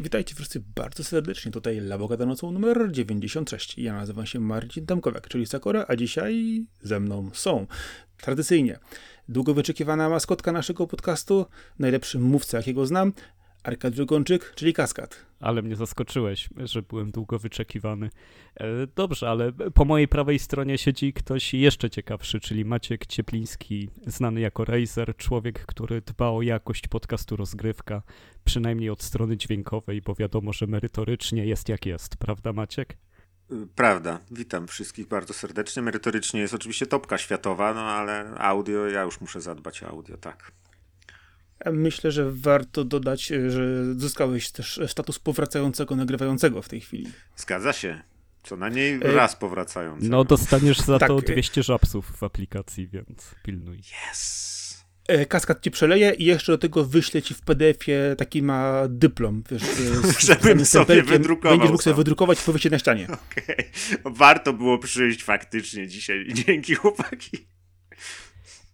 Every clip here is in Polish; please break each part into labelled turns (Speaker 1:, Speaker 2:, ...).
Speaker 1: Witajcie wszyscy bardzo serdecznie. Tutaj Labo nocą numer 96. Ja nazywam się Marcin Tamkowiak, czyli Sakura, a dzisiaj ze mną są tradycyjnie długo wyczekiwana maskotka naszego podcastu, najlepszy mówca, jakiego znam, Arkadiusz Gonczyk, czyli Kaskad.
Speaker 2: Ale mnie zaskoczyłeś, że byłem długo wyczekiwany. E, dobrze, ale po mojej prawej stronie siedzi ktoś jeszcze ciekawszy, czyli Maciek Ciepliński, znany jako Razer, człowiek, który dba o jakość podcastu Rozgrywka, przynajmniej od strony dźwiękowej, bo wiadomo, że merytorycznie jest jak jest, prawda Maciek?
Speaker 3: Prawda. Witam wszystkich bardzo serdecznie. Merytorycznie jest oczywiście topka światowa, no ale audio, ja już muszę zadbać o audio, tak.
Speaker 1: Myślę, że warto dodać, że zyskałeś też status powracającego, nagrywającego w tej chwili.
Speaker 3: Zgadza się. Co najmniej e... raz powracający.
Speaker 2: No, dostaniesz za tak. to 200 żapsów w aplikacji, więc pilnuj.
Speaker 3: Yes.
Speaker 1: E, kaskad ci przeleje i jeszcze do tego wyśle ci w PDF-ie taki ma dyplom, wiesz,
Speaker 3: z, żebym sobie wydrukował.
Speaker 1: Będziesz mógł sobie wydrukować i powiesić na ścianie.
Speaker 3: Okej. Okay. Warto było przyjść faktycznie dzisiaj. Dzięki chłopaki.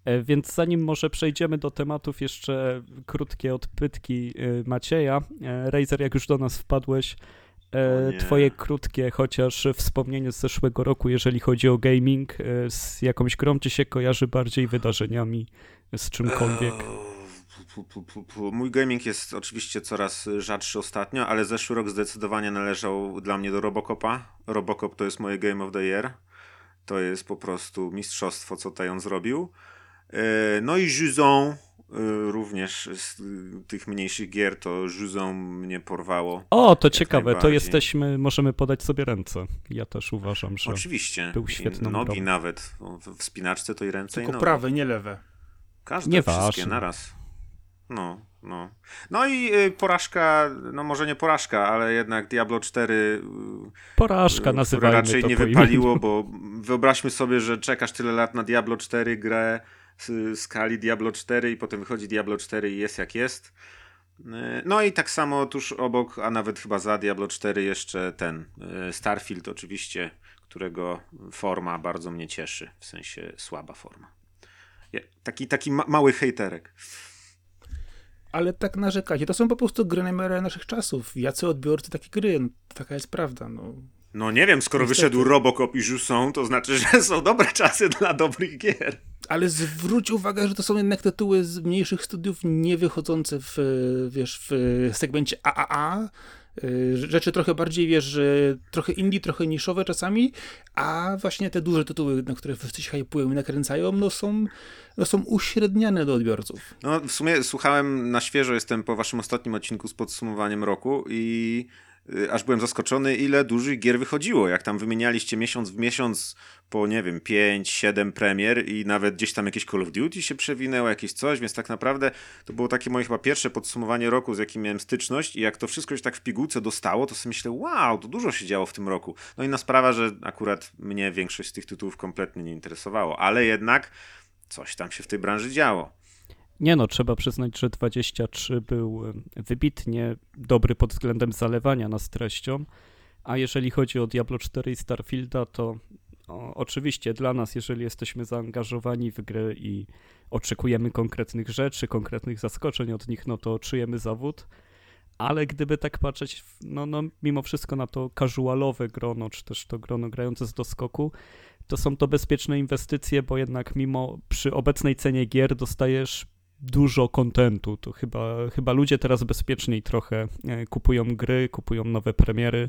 Speaker 2: E, więc zanim może przejdziemy do tematów, jeszcze krótkie odpytki e, Macieja. E, Razer, jak już do nas wpadłeś, twoje krótkie chociaż wspomnienie z zeszłego roku, jeżeli chodzi o gaming, z jakąś grą ci się kojarzy bardziej wydarzeniami, z czymkolwiek?
Speaker 3: Mój gaming jest oczywiście coraz rzadszy ostatnio, ale zeszły rok zdecydowanie należał dla mnie do Robocopa. Robocop to jest moje Game of the Year. To jest po prostu mistrzostwo, co tutaj on zrobił. E, no i Juzon e, również z tych mniejszych gier to Juzon mnie porwało.
Speaker 2: O, to ciekawe, to jesteśmy, możemy podać sobie ręce. Ja też uważam, że
Speaker 3: Oczywiście.
Speaker 2: był świetny
Speaker 3: Nogi grą. nawet, w spinaczce to i ręce
Speaker 1: Tylko
Speaker 3: i nogi.
Speaker 1: prawe, nie lewe.
Speaker 3: Każde, nie wszystkie naraz. No, no. No i y, porażka, no może nie porażka, ale jednak Diablo 4 y,
Speaker 2: porażka nazywajmy
Speaker 3: raczej nie wypaliło, bo wyobraźmy sobie, że czekasz tyle lat na Diablo 4 grę, skali Diablo 4 i potem wychodzi Diablo 4 i jest jak jest. E, no i tak samo tuż obok, a nawet chyba za Diablo 4 jeszcze ten e, Starfield oczywiście, którego forma bardzo mnie cieszy, w sensie słaba forma. Taki, taki ma mały hejterek.
Speaker 1: Ale tak narzekacie, to są po prostu gry naszych czasów. Jacy odbiorcy takie gry, no, taka jest prawda. No.
Speaker 3: No nie wiem, skoro Niestety. wyszedł Robocop i Jusson, to znaczy, że są dobre czasy dla dobrych gier.
Speaker 1: Ale zwróć uwagę, że to są jednak tytuły z mniejszych studiów, nie wychodzące w, wiesz, w segmencie AAA. Y, rzeczy trochę bardziej, wiesz, trochę indie, trochę niszowe czasami, a właśnie te duże tytuły, na które wszyscy się hypują i nakręcają, no są, no są uśredniane do odbiorców.
Speaker 3: No w sumie słuchałem na świeżo, jestem po waszym ostatnim odcinku z podsumowaniem roku i Y, aż byłem zaskoczony, ile dużych gier wychodziło. Jak tam wymienialiście miesiąc w miesiąc po, nie wiem, 5, 7 premier i nawet gdzieś tam jakieś Call of Duty się przewinęło, jakieś coś, więc tak naprawdę to było takie moje chyba pierwsze podsumowanie roku, z jakim miałem styczność i jak to wszystko się tak w pigułce dostało, to sobie myślę, wow, to dużo się działo w tym roku. No inna sprawa, że akurat mnie większość z tych tytułów kompletnie nie interesowało, ale jednak coś tam się w tej branży działo.
Speaker 2: Nie no, trzeba przyznać, że 23 był wybitnie dobry pod względem zalewania nas treścią, a jeżeli chodzi o Diablo 4 i Starfielda, to oczywiście dla nas, jeżeli jesteśmy zaangażowani w gry i oczekujemy konkretnych rzeczy, konkretnych zaskoczeń od nich, no to czujemy zawód, ale gdyby tak patrzeć, no, no mimo wszystko na to casualowe grono, czy też to grono grające z doskoku, to są to bezpieczne inwestycje, bo jednak mimo przy obecnej cenie gier dostajesz dużo kontentu. To chyba, chyba ludzie teraz bezpieczniej trochę e, kupują gry, kupują nowe premiery.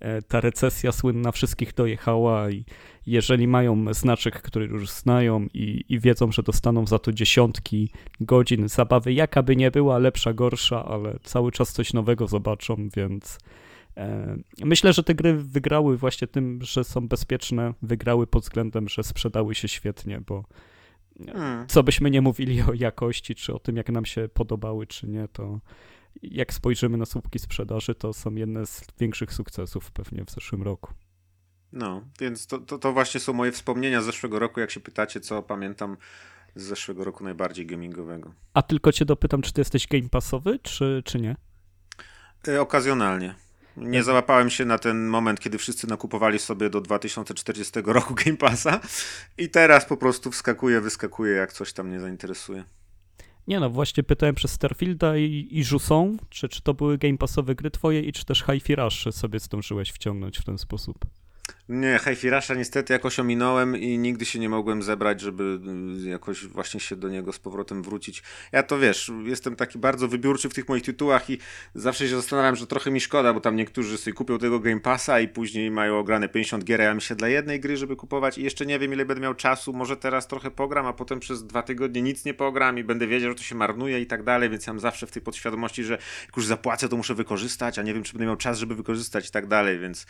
Speaker 2: E, ta recesja słynna wszystkich dojechała i jeżeli mają znaczek, który już znają i, i wiedzą, że dostaną za to dziesiątki godzin zabawy, jaka by nie była, lepsza, gorsza, ale cały czas coś nowego zobaczą, więc e, Myślę, że te gry wygrały właśnie tym, że są bezpieczne, wygrały pod względem, że sprzedały się świetnie, bo. Co byśmy nie mówili o jakości, czy o tym, jak nam się podobały, czy nie, to jak spojrzymy na słupki sprzedaży, to są jedne z większych sukcesów pewnie w zeszłym roku.
Speaker 3: No, więc to, to, to właśnie są moje wspomnienia z zeszłego roku, jak się pytacie, co pamiętam z zeszłego roku najbardziej gamingowego.
Speaker 2: A tylko cię dopytam, czy ty jesteś game passowy, czy, czy nie?
Speaker 3: E, okazjonalnie. Nie załapałem się na ten moment, kiedy wszyscy nakupowali sobie do 2040 roku Game Passa i teraz po prostu wskakuje, wyskakuje, jak coś tam mnie zainteresuje.
Speaker 2: Nie no, właśnie pytałem przez Starfielda i, i Jusson, czy, czy to były Game Passowe gry twoje i czy też Hi-Fi Rush sobie zdążyłeś wciągnąć w ten sposób.
Speaker 3: Nie, Hejfirasza niestety jakoś ominąłem i nigdy się nie mogłem zebrać, żeby y, jakoś właśnie się do niego z powrotem wrócić. Ja to wiesz, jestem taki bardzo wybiórczy w tych moich tytułach i zawsze się zastanawiam, że trochę mi szkoda, bo tam niektórzy sobie kupią tego Game Passa i później mają ograne 50 gier, a ja myślę dla jednej gry, żeby kupować i jeszcze nie wiem ile będę miał czasu, może teraz trochę pogram, a potem przez dwa tygodnie nic nie pogram i będę wiedział, że to się marnuje i tak dalej, więc ja mam zawsze w tej podświadomości, że jak już zapłacę, to muszę wykorzystać, a nie wiem, czy będę miał czas, żeby wykorzystać i tak dalej, więc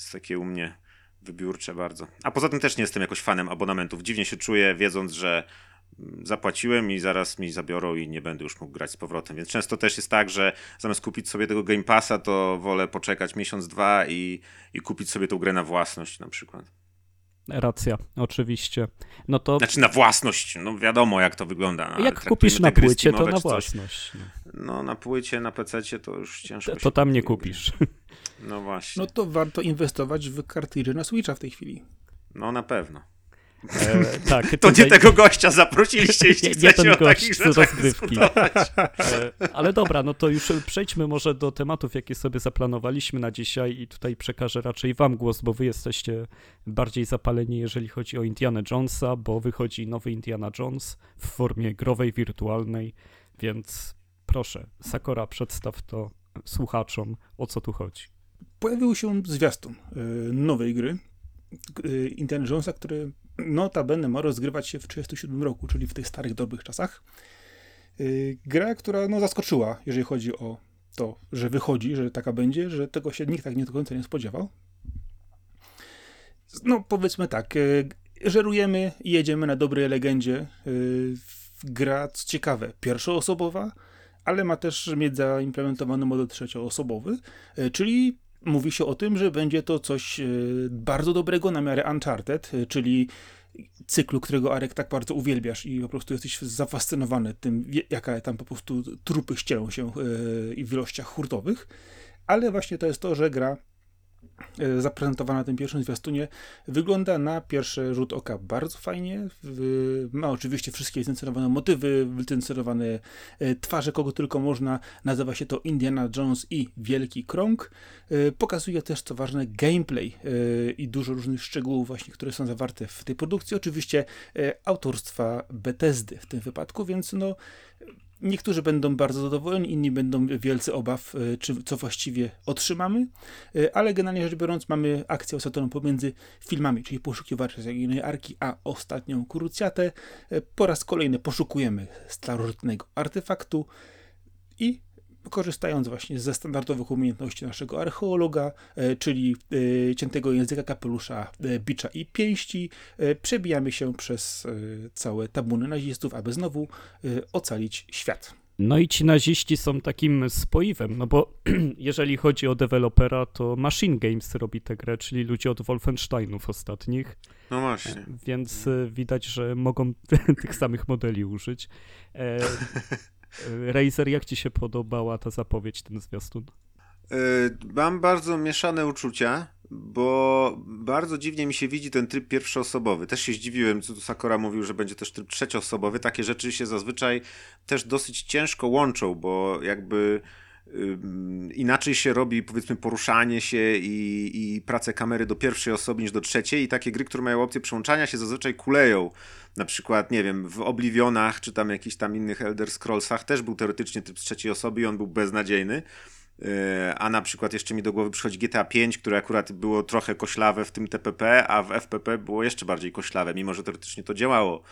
Speaker 3: jest takie u mnie wybiórcze bardzo. A poza tym też nie jestem jakoś fanem abonamentów. Dziwnie się czuję, wiedząc, że mm, zapłaciłem i zaraz mi zabiorą i nie będę już mógł grać z powrotem. Więc często też jest tak, że zamiast kupić sobie tego Game Passa, to wolę poczekać miesiąc, dwa i, i kupić sobie tą grę na własność na przykład.
Speaker 2: Racja, oczywiście. No to...
Speaker 3: Znaczy na własność, no wiadomo jak to wygląda. No,
Speaker 2: jak kupisz na płycie, to na własność.
Speaker 3: No. no. na płycie, na PC to już ciężko.
Speaker 2: To, to tam nie kupisz.
Speaker 3: No właśnie.
Speaker 1: No to warto inwestować w kartridże na Switcha w tej chwili.
Speaker 3: No na pewno.
Speaker 2: E, tak,
Speaker 3: to tutaj... nie tego gościa zaprosiliście, jeśli nie, chcecie nie ten o gość takich rzeczach
Speaker 2: e, Ale dobra, no to już przejdźmy może do tematów, jakie sobie zaplanowaliśmy na dzisiaj i tutaj przekażę raczej wam głos, bo wy jesteście bardziej zapaleni, jeżeli chodzi o Indiana Jonesa, bo wychodzi nowy Indiana Jones w formie growej, wirtualnej, więc proszę, Sakora, przedstaw to słuchaczom, o co tu chodzi.
Speaker 1: Pojawił się zwiastun y, nowej gry, y, Indiana Jonesa, który notabene ma rozgrywać się w 1937 roku, czyli w tych starych, dobrych czasach. Y, gra, która no, zaskoczyła, jeżeli chodzi o to, że wychodzi, że taka będzie, że tego się nikt tak nie do końca nie spodziewał. No, powiedzmy tak, żerujemy i jedziemy na dobrej legendzie. Gra, co ciekawe, pierwszoosobowa, ale ma też mieć zaimplementowany model trzecioosobowy, czyli mówi się o tym, że będzie to coś e, bardzo dobrego na miarę Uncharted, e, czyli cyklu, którego Arek tak bardzo uwielbiasz i po prostu jesteś zafascynowany tym, jaka tam po prostu trupy ścielą się e, i w ilościach hurtowych. Ale właśnie to jest to, że gra zaprezentowana na tym pierwszym zwiastunie, wygląda na pierwszy rzut oka bardzo fajnie. Ma oczywiście wszystkie licencjonowane motywy, licencjonowane e, twarze, kogo tylko można. Nazywa się to Indiana Jones i Wielki Krąg. E, pokazuje też, co ważne, gameplay i dużo różnych szczegółów właśnie, które są zawarte w tej produkcji. Oczywiście autorstwa Bethesdy w tym wypadku, więc no Niektórzy będą bardzo zadowoleni, inni będą wielce obaw, e, czy co właściwie otrzymamy, e, ale generalnie rzecz biorąc mamy akcję osadzoną pomiędzy filmami, czyli poszukiwacze Zaginionej Arki, a ostatnią Krucjatę. E, po raz kolejny poszukujemy starożytnego artefaktu i korzystając właśnie ze standardowych umiejętności naszego archeologa, e, czyli e, ciętego języka kapelusza, e, bicza i pięści, przebijamy się przez całe tabuny nazistów, aby znowu ocalić świat.
Speaker 2: No i ci naziści są takim spoiwem, no bo jeżeli chodzi o dewelopera, to Machine Games robi tę grę, czyli ludzie od Wolfensteinów ostatnich.
Speaker 3: No właśnie.
Speaker 2: Więc widać, że mogą tych samych modeli użyć. Razer, jak ci się podobała ta zapowiedź, ten zwiastun?
Speaker 3: E, mam bardzo mieszane uczucia, bo bardzo dziwnie mi się widzi ten tryb pierwszoosobowy. Też się zdziwiłem, co Sakura mówił, że będzie też tryb trzecioosobowy. Takie rzeczy się zazwyczaj też dosyć ciężko łączą, bo jakby inaczej się robi powiedzmy poruszanie się i, i pracę kamery do pierwszej osoby niż do trzeciej i takie gry, które mają opcję przełączania się zazwyczaj kuleją. Na przykład, nie wiem, w Oblivionach czy tam jakichś tam innych Elder Scrollsach też był teoretycznie tryb z trzeciej osoby i on był beznadziejny. E, a na przykład jeszcze mi do głowy przychodzi GTA 5, które akurat było trochę koślawe w tym TPP, a w FPP było jeszcze bardziej koślawe, mimo że teoretycznie to działało.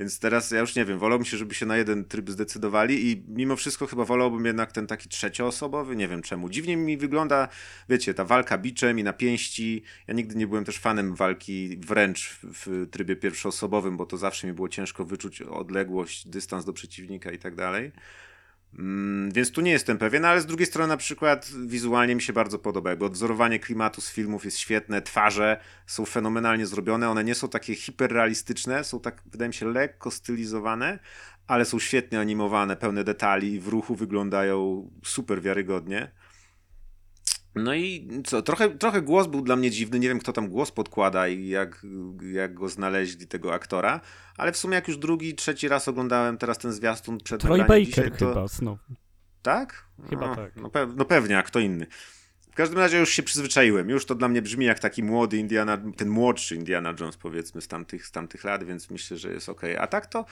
Speaker 3: Więc teraz ja już nie wiem, wolałbym się, żeby się na jeden tryb zdecydowali i mimo wszystko chyba wolałbym jednak ten taki trzecioosobowy, nie wiem czemu. Dziwnie mi wygląda, wiecie, ta walka biczem i na pięści. Ja nigdy nie byłem też fanem walki wręcz w, w trybie pierwszoosobowym, bo to zawsze mi było ciężko wyczuć odległość, dystans do przeciwnika i tak dalej. Mm, więc tu nie jestem pewien, ale z drugiej strony na przykład wizualnie mi się bardzo podoba, bo odzorowanie klimatu z filmów jest świetne, twarze są fenomenalnie zrobione, one nie są takie hiperrealistyczne, są tak, wydaje mi się, lekko stylizowane, ale są świetnie animowane, pełne detali, w ruchu wyglądają super wiarygodnie. No i co, trochę, trochę głos był dla mnie dziwny, nie wiem kto tam głos podkłada i jak, jak go znaleźli, tego aktora, ale w sumie jak już drugi, trzeci raz oglądałem teraz ten zwiastun przed
Speaker 2: Troy Baker
Speaker 3: dzisiaj, to...
Speaker 2: chyba znowu.
Speaker 3: Tak?
Speaker 2: Chyba
Speaker 3: no,
Speaker 2: tak.
Speaker 3: No, pe no pewnie, a kto inny. W każdym razie już się przyzwyczaiłem. Już to dla mnie brzmi jak taki młody Indiana, ten młodszy Indiana Jones powiedzmy z tamtych, z tamtych lat, więc myślę, że jest ok. A tak to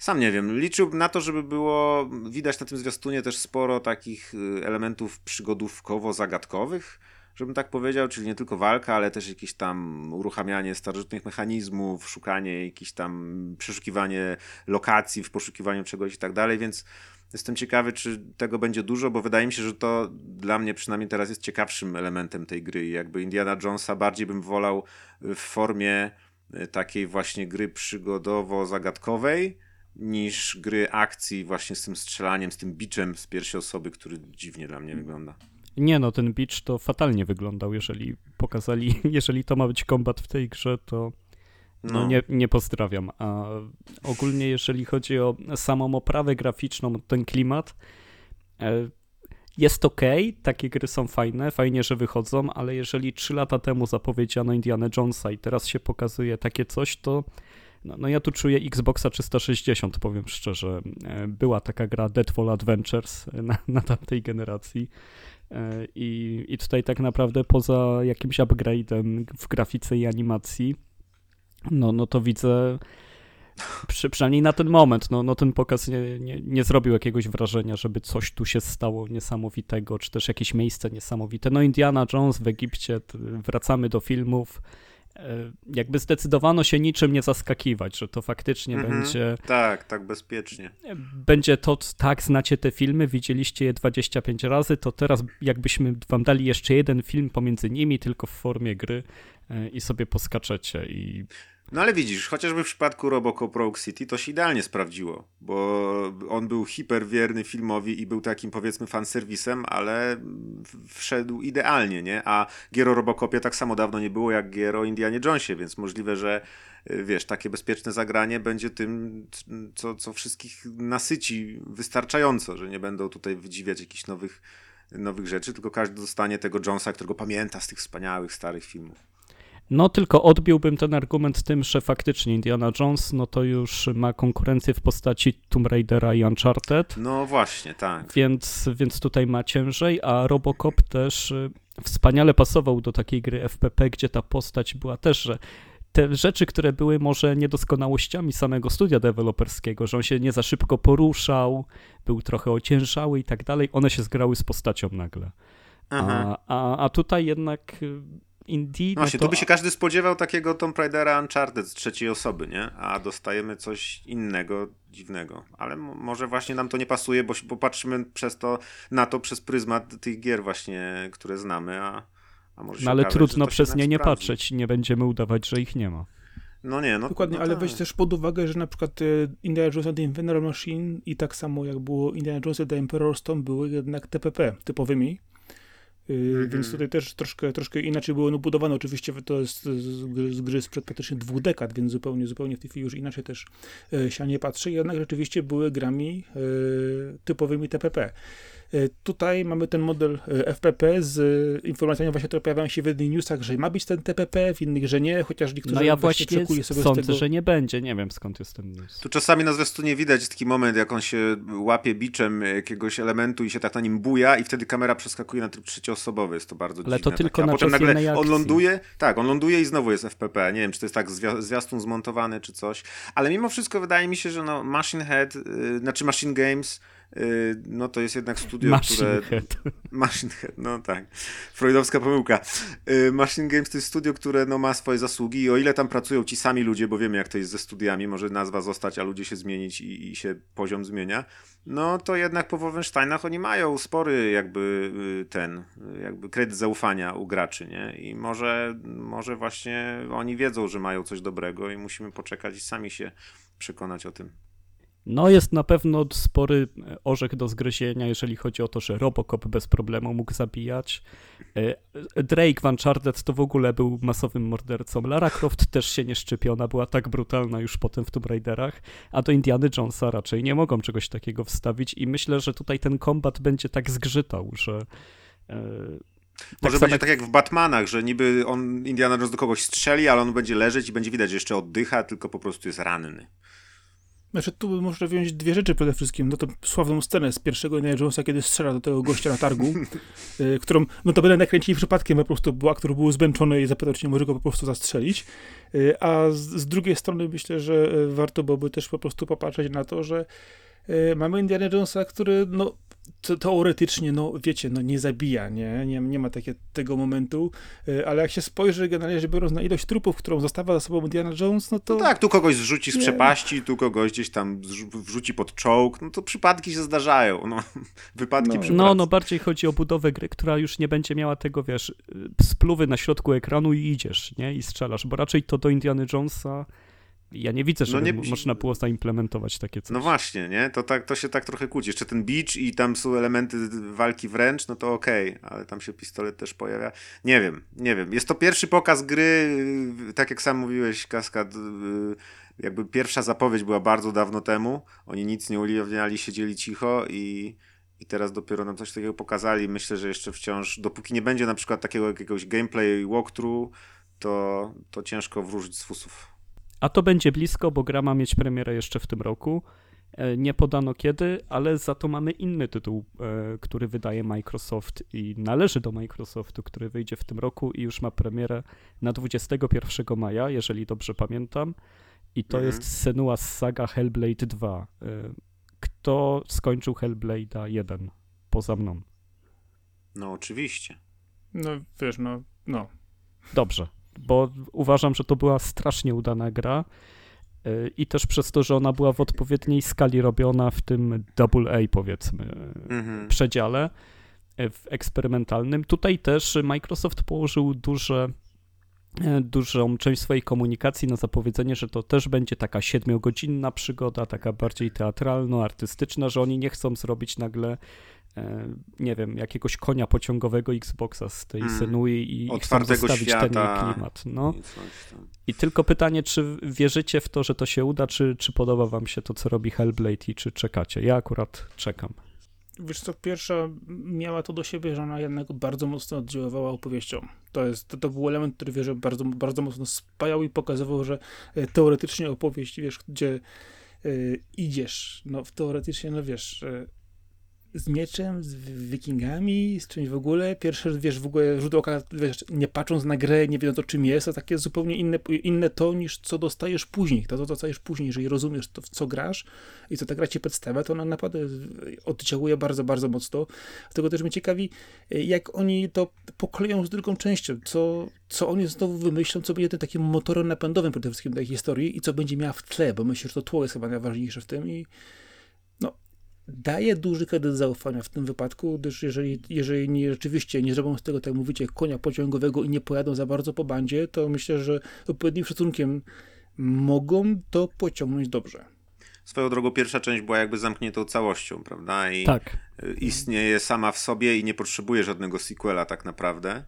Speaker 3: sam nie wiem. Liczyłbym na to, żeby było widać na tym zwiastunie też sporo takich y, elementów przygodówkowo-zagadkowych, żebym tak powiedział, czyli nie tylko walka, ale też jakieś tam uruchamianie starożytnych mechanizmów, szukanie jakiś tam przeszukiwanie lokacji w poszukiwaniu czegoś i tak dalej, więc Jestem ciekawy, czy tego będzie dużo, bo wydaje mi się, że to dla mnie przynajmniej teraz jest ciekawszym elementem tej gry. Jakby Indiana Jonesa bardziej bym wolał w formie e, takiej właśnie gry przygodowo-zagadkowej niż gry akcji właśnie z tym strzelaniem, z tym biczem z pierwszej osoby, który dziwnie dla mnie wygląda.
Speaker 2: Nie no, ten bicz to fatalnie wyglądał, jeżeli pokazali, jeżeli to ma być kombat w tej grze, to no, no, Nie, nie pozdrawiam. A ogólnie jeżeli chodzi o samą oprawę graficzną, ten klimat, e, jest ok, takie gry są fajne, fajnie, że wychodzą, ale jeżeli 3 lata temu zapowiedziano Indiana Jonesa i teraz się pokazuje takie coś, to no, no ja tu czuję Xboxa 360, powiem szczerze. E, była taka gra Deadfall Adventures na, na tamtej generacji. E, I, I tutaj tak naprawdę poza jakimś upgrade'em w grafice i animacji, no, no to widzę, przy, przynajmniej na ten moment, no, no ten pokaz nie, nie, nie zrobił jakiegoś wrażenia, żeby coś tu się stało niesamowitego, czy też jakieś miejsce niesamowite. No Indiana Jones w Egipcie, wracamy do filmów, e, jakby zdecydowano się niczym nie zaskakiwać, że to faktycznie mhm, będzie.
Speaker 3: Tak, tak bezpiecznie.
Speaker 2: Będzie to, tak, znacie te filmy, widzieliście je 25 razy, to teraz jakbyśmy wam dali jeszcze jeden film pomiędzy nimi, tylko w formie gry e, i sobie poskaczecie i
Speaker 3: no ale widzisz, chociażby w przypadku Robocop Rogue City to się idealnie sprawdziło, bo on był hiperwierny filmowi i był takim powiedzmy fanserwisem, ale wszedł idealnie, nie? A gier o Robocopie tak samo dawno nie było jak gier o Indianie Jonesie, więc możliwe, że y, wiesz, takie bezpieczne zagranie będzie tym, co, co wszystkich nasyci wystarczająco, że nie będą tutaj wydziwiać jakichś nowych, nowych rzeczy, tylko każdy dostanie tego Jonesa, którego pamięta z tych wspaniałych, starych filmów.
Speaker 2: No tylko odbiłbym ten argument tym, że faktycznie Indiana Jones, no to już ma konkurencję w postaci Tomb Raidera i Uncharted.
Speaker 3: No właśnie, tak.
Speaker 2: Więc, więc tutaj ma ciężej, a Robocop też y, wspaniale pasował do takiej gry FPP, gdzie ta postać była też, że te rzeczy, które były może niedoskonałościami samego studia deweloperskiego, że on się nie za szybko poruszał, był trochę ociężały i tak dalej, one się zgrały z postacią nagle. A, a, a tutaj jednak y, Indie.
Speaker 3: No właśnie, to... tu by się każdy spodziewał takiego Tomb Raidera Uncharted z trzeciej osoby, nie? A dostajemy coś innego, dziwnego. Ale może właśnie nam to nie pasuje, bo popatrzymy przez to, na to przez pryzmat tych gier właśnie, które znamy, a, a może
Speaker 2: No ale okazać, trudno przez nie nie patrzeć, nie będziemy udawać, że ich nie ma.
Speaker 3: No nie, no
Speaker 1: Dokładnie,
Speaker 3: no
Speaker 1: ale
Speaker 3: tak.
Speaker 1: weź też pod uwagę, że na przykład e, Indiana Jones and the Inventor Machine i tak samo jak było Indiana Jones and the Emperor's Stone były jednak TPP typowymi, Mm-hmm. Więc tutaj też troszkę, troszkę inaczej było budowane. Oczywiście to jest z gry, z gry sprzed praktycznie dwóch dekad, więc zupełnie, zupełnie w tej chwili już inaczej też e, się nie patrzy. Jednak rzeczywiście były grami e, typowymi TPP. E, tutaj mamy ten model e, FPP z e, informacjami właśnie, które pojawiają się w jednych newsach, że ma być ten TPP, w innych, że nie, chociaż niektórzy
Speaker 2: no ja właśnie
Speaker 1: sobie
Speaker 2: sądzę,
Speaker 1: tego...
Speaker 2: że nie będzie, nie wiem skąd jest ten news.
Speaker 3: Tu czasami na nie widać taki moment, jak on się łapie biczem jakiegoś elementu i się tak na nim buja i wtedy kamera przeskakuje na tryb trzecioosobowy, jest to bardzo
Speaker 2: Ale
Speaker 3: dziwne.
Speaker 2: to tylko
Speaker 3: takie. A
Speaker 2: na
Speaker 3: potem nagle on ląduje, tak, on ląduje i znowu jest FPP, nie wiem, czy to jest tak zwiastun zmontowany, czy coś, ale mimo wszystko wydaje mi się, że no Machine Head, yy, znaczy Machine Games no to jest jednak studio,
Speaker 2: Machine
Speaker 3: które...
Speaker 2: Head.
Speaker 3: Machine Head, no tak. Freudowska pomyłka. Y, Machine Games to jest studio, które no, ma swoje zasługi i o ile tam pracują ci sami ludzie, bo wiemy jak to jest ze studiami, może nazwa zostać, a ludzie się zmienić i, i się poziom zmienia, no to jednak po Wolfensteinach oni mają spory jakby y, ten, jakby kredyt zaufania u graczy, nie? I może, może właśnie oni wiedzą, że mają coś dobrego i musimy poczekać i sami się przekonać o tym.
Speaker 2: No jest na pewno spory e, orzech do zgryzienia, jeżeli chodzi o to, że Robocop bez problemu mógł zabijać. E, Drake Van Uncharted to w ogóle był masowym mordercą. Lara Croft też się nie szczepiona, była tak brutalna już potem w Tomb Raiderach, a do Indiany Jonesa raczej nie mogą czegoś takiego wstawić i myślę, że tutaj ten kombat będzie tak zgrzytał, że e,
Speaker 3: Może
Speaker 2: samo
Speaker 3: będzie tak jak w Batmanach, że niby on Indiana Jones do kogoś strzeli, ale on będzie leżeć i będzie widać, że jeszcze oddycha, tylko po prostu jest ranny.
Speaker 1: Znaczy, tu można wziąć dwie rzeczy przede wszystkim. No to sławną scenę z pierwszego Indiana Jonesa, kiedy strzela do tego gościa na targu, y, którą no to będę nakręcili przypadkiem, po prostu bo aktor był zmęczony i zapytał, czy nie może go po prostu zastrzelić. Y, A z, z drugiej strony myślę, że y, warto byłoby też po prostu popatrzeć na to, że y, mamy Indiana Jonesa, który no te- teoretycznie, no wiecie, no nie zabija, nie, nie, nie ma takie, tego momentu, y, ale jak się spojrzy generalnie, że biorąc na ilość trupów, którą zostawia za sobą Indiana Jones, no to...
Speaker 3: No tak, tu kogoś zrzuci z
Speaker 1: Nie.
Speaker 3: przepaści, tu kogoś gdzieś tam wrzuci pod czołg, no to przypadki się zdarzają, no. Wypadki
Speaker 1: No.
Speaker 3: przy
Speaker 2: No, no bardziej chodzi o budowę gry, która już nie będzie miała tego, wiesz, y, spluwy na środku ekranu i idziesz, nie? I strzelasz, bo raczej to do Indiana Jonesa ja nie widzę, żeby
Speaker 3: nie-
Speaker 2: mo- można było zaimplementować takie coś.
Speaker 3: No właśnie, nie? To, tak, to się tak trochę kłóci. Jeszcze ten beach i tam są elementy walki wręcz, no to okej, ale tam się pistolet też pojawia. Nie wiem, nie wiem. Jest to pierwszy pokaz gry, yy, tak jak sam mówiłeś, Kaskad, yy, jakby pierwsza zapowiedź była bardzo dawno temu. Oni nic nie ujawniali, siedzieli cicho i, i teraz dopiero nam coś takiego pokazali. Myślę, że jeszcze wciąż, dopóki nie będzie na przykład takiego jakiegoś gameplay walkthrough, to, to ciężko wróżyć z fusów.
Speaker 2: A to będzie blisko, bo gra ma mieć premierę jeszcze w tym roku. E, Nie podano kiedy, ale za to mamy inny tytuł, e, który wydaje Microsoft i należy do Microsoftu, który wyjdzie w tym roku i już ma premierę na 21 maja, jeżeli dobrze pamiętam. I to
Speaker 3: Mhm.
Speaker 2: jest Senua's Saga Hellblade 2. E, Kto skończył Hellblade'a 1 poza mną?
Speaker 3: No oczywiście.
Speaker 1: No wiesz, no, no.
Speaker 2: Dobrze, bo uważam, że to była strasznie udana gra y, i też przez to, że ona była w odpowiedniej skali robiona w tym double A powiedzmy
Speaker 3: Mhm.
Speaker 2: przedziale y, w eksperymentalnym. Tutaj też Microsoft położył duże dużą część swojej komunikacji na zapowiedzenie, że to też będzie taka siedmiogodzinna przygoda, taka bardziej teatralno-artystyczna, że oni nie chcą zrobić nagle e, nie wiem, jakiegoś konia pociągowego Xboxa z tej
Speaker 3: Mm.
Speaker 2: Senui i, i chcą
Speaker 3: Otwartego
Speaker 2: zostawić ten klimat. No.
Speaker 3: I
Speaker 2: tylko pytanie, czy wierzycie w to, że to się uda, czy, czy podoba wam się to, co robi Hellblade i czy czekacie? Ja akurat czekam.
Speaker 1: Wiesz co, pierwsza miała to do siebie, że ona jednak bardzo mocno oddziaływała opowieścią. To, jest, to, to był element, który wiesz, bardzo, bardzo mocno spajał i pokazywał, że e, teoretycznie opowieść, wiesz, gdzie e, idziesz, no teoretycznie, no wiesz, e, z mieczem, z wi- wikingami, z czymś w ogóle. Pierwsze, wiesz, w ogóle rzut oka, wiesz, nie patrząc na grę, nie wiedząc o czym jest, to takie zupełnie inne, inne to niż co dostajesz później. To, co dostajesz później, jeżeli rozumiesz to, w co grasz i co ta gra ci przedstawia, to ona naprawdę oddziałuje bardzo, bardzo mocno. Dlatego też mnie ciekawi, jak oni to pokleją z drugą częścią, co, co oni znowu wymyślą, co będzie tym takim motorem napędowym przede wszystkim tej historii i co będzie miała w tle, bo myślę, że to tło jest chyba najważniejsze w tym i daje duży kredyt zaufania w tym wypadku, gdyż jeżeli, jeżeli nie, rzeczywiście nie zrobią z tego, tak jak mówicie, konia pociągowego i nie pojadą za bardzo po bandzie, to myślę, że odpowiednim szacunkiem mogą to pociągnąć dobrze.
Speaker 3: Swoją drogą pierwsza część była jakby zamkniętą całością, prawda? I
Speaker 2: Tak.
Speaker 3: y, istnieje sama w sobie i nie potrzebuje żadnego sequela tak naprawdę.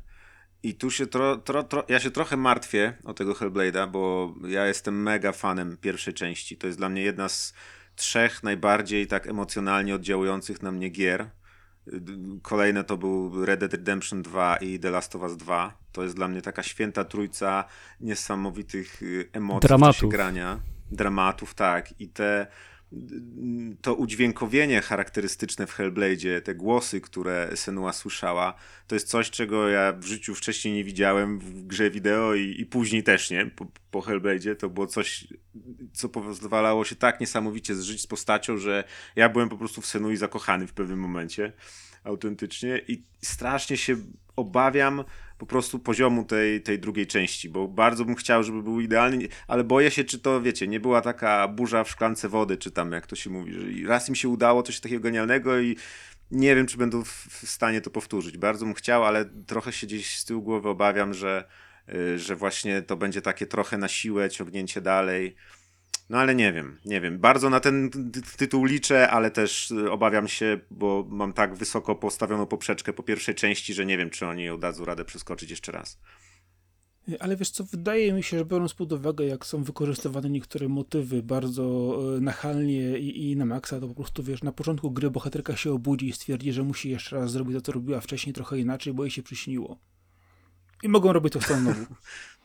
Speaker 3: I tu się tro, tro, tro, ja się trochę martwię o tego Hellblade'a, bo ja jestem mega fanem pierwszej części. To jest dla mnie jedna z trzech najbardziej tak emocjonalnie oddziałujących na mnie gier. Kolejne to był Red Dead Redemption 2 i The Last of Us 2. To jest dla mnie taka święta trójca niesamowitych emocji
Speaker 2: Dramatów.
Speaker 3: grania. Dramatów, tak. I te to udźwiękowienie charakterystyczne w Hellblade'zie, te głosy, które Senua słyszała, to jest coś, czego ja w życiu wcześniej nie widziałem w grze wideo i, i później też nie, po, po Hellblade'zie. To było coś, co pozwalało się tak niesamowicie zżyć z postacią, że ja byłem po prostu w Senui zakochany w pewnym momencie, autentycznie i strasznie się obawiam po prostu poziomu tej, tej drugiej części, bo bardzo bym chciał, żeby był idealny, ale boję się, czy to, wiecie, nie była taka burza w szklance wody, czy tam, jak to się mówi, że raz im się udało coś takiego genialnego i nie wiem, czy będą w, w stanie to powtórzyć. Bardzo bym chciał, ale trochę się gdzieś z tyłu głowy obawiam, że, y, że właśnie to będzie takie trochę na siłę ciągnięcie dalej. No ale nie wiem, nie wiem. Bardzo na ten ty- tytuł liczę, ale też y, obawiam się, bo mam tak wysoko postawioną poprzeczkę po pierwszej części, że nie wiem, czy oni ją dadzą radę przeskoczyć jeszcze raz.
Speaker 1: Ale wiesz co, wydaje mi się, że biorąc pod uwagę, jak są wykorzystywane niektóre motywy bardzo e, nachalnie i, i na maksa, to po prostu wiesz, na początku gry bohaterka się obudzi i stwierdzi, że musi jeszcze raz zrobić to, co robiła wcześniej, trochę inaczej, bo jej się przyśniło. I mogą robić to znowu.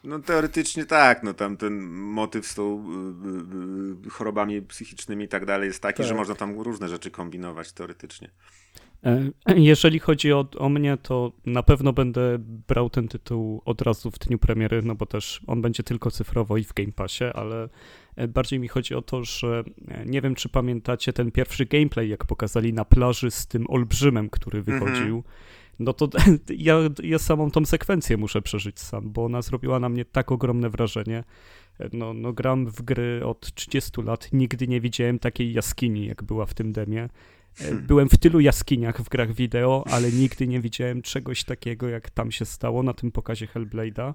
Speaker 3: No teoretycznie tak, no tam ten motyw z tą y, y, chorobami psychicznymi i tak dalej jest taki, tak. że można tam różne rzeczy kombinować teoretycznie.
Speaker 2: E, jeżeli chodzi o, o mnie, to na pewno będę brał ten tytuł od razu w dniu premiery, no bo też on będzie tylko cyfrowo i w Game Passie, ale e, bardziej mi chodzi o to, że e, nie wiem, czy pamiętacie ten pierwszy gameplay, jak pokazali na plaży z tym olbrzymem, który mhm. No to ja, ja samą tą sekwencję muszę przeżyć sam, bo ona zrobiła na mnie tak ogromne wrażenie. No, no gram w gry od 30 lat, nigdy nie widziałem takiej jaskini, jak była w tym demie. Hmm. Byłem w tylu jaskiniach w grach wideo, ale nigdy nie widziałem czegoś takiego, jak tam się stało na tym pokazie Hellblade'a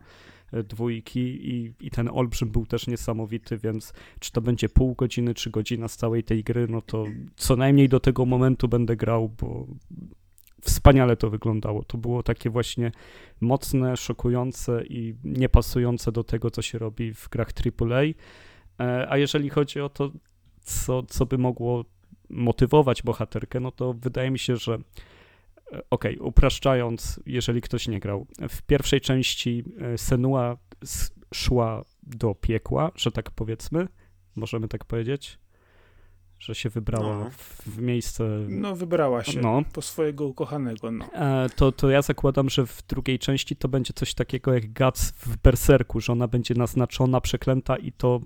Speaker 2: e, dwójki i, i ten olbrzym był też niesamowity, więc czy to będzie pół godziny, czy godzina z całej tej gry, no to co najmniej do tego momentu będę grał, bo wspaniale to wyglądało. To było takie właśnie mocne, szokujące i niepasujące do tego, co się robi w grach AAA. E, a jeżeli chodzi o to, co, co by mogło motywować bohaterkę, no to wydaje mi się, że e, okej, okay, upraszczając, jeżeli ktoś nie grał, w pierwszej części e, Senua szła do piekła, że tak powiedzmy, możemy tak powiedzieć, że się wybrała no. w, miejsce...
Speaker 1: No, wybrała się no. po swojego ukochanego, no.
Speaker 2: E, to, to ja zakładam, że w drugiej części to będzie coś takiego jak Guts w Berserku, że ona będzie naznaczona, przeklęta i to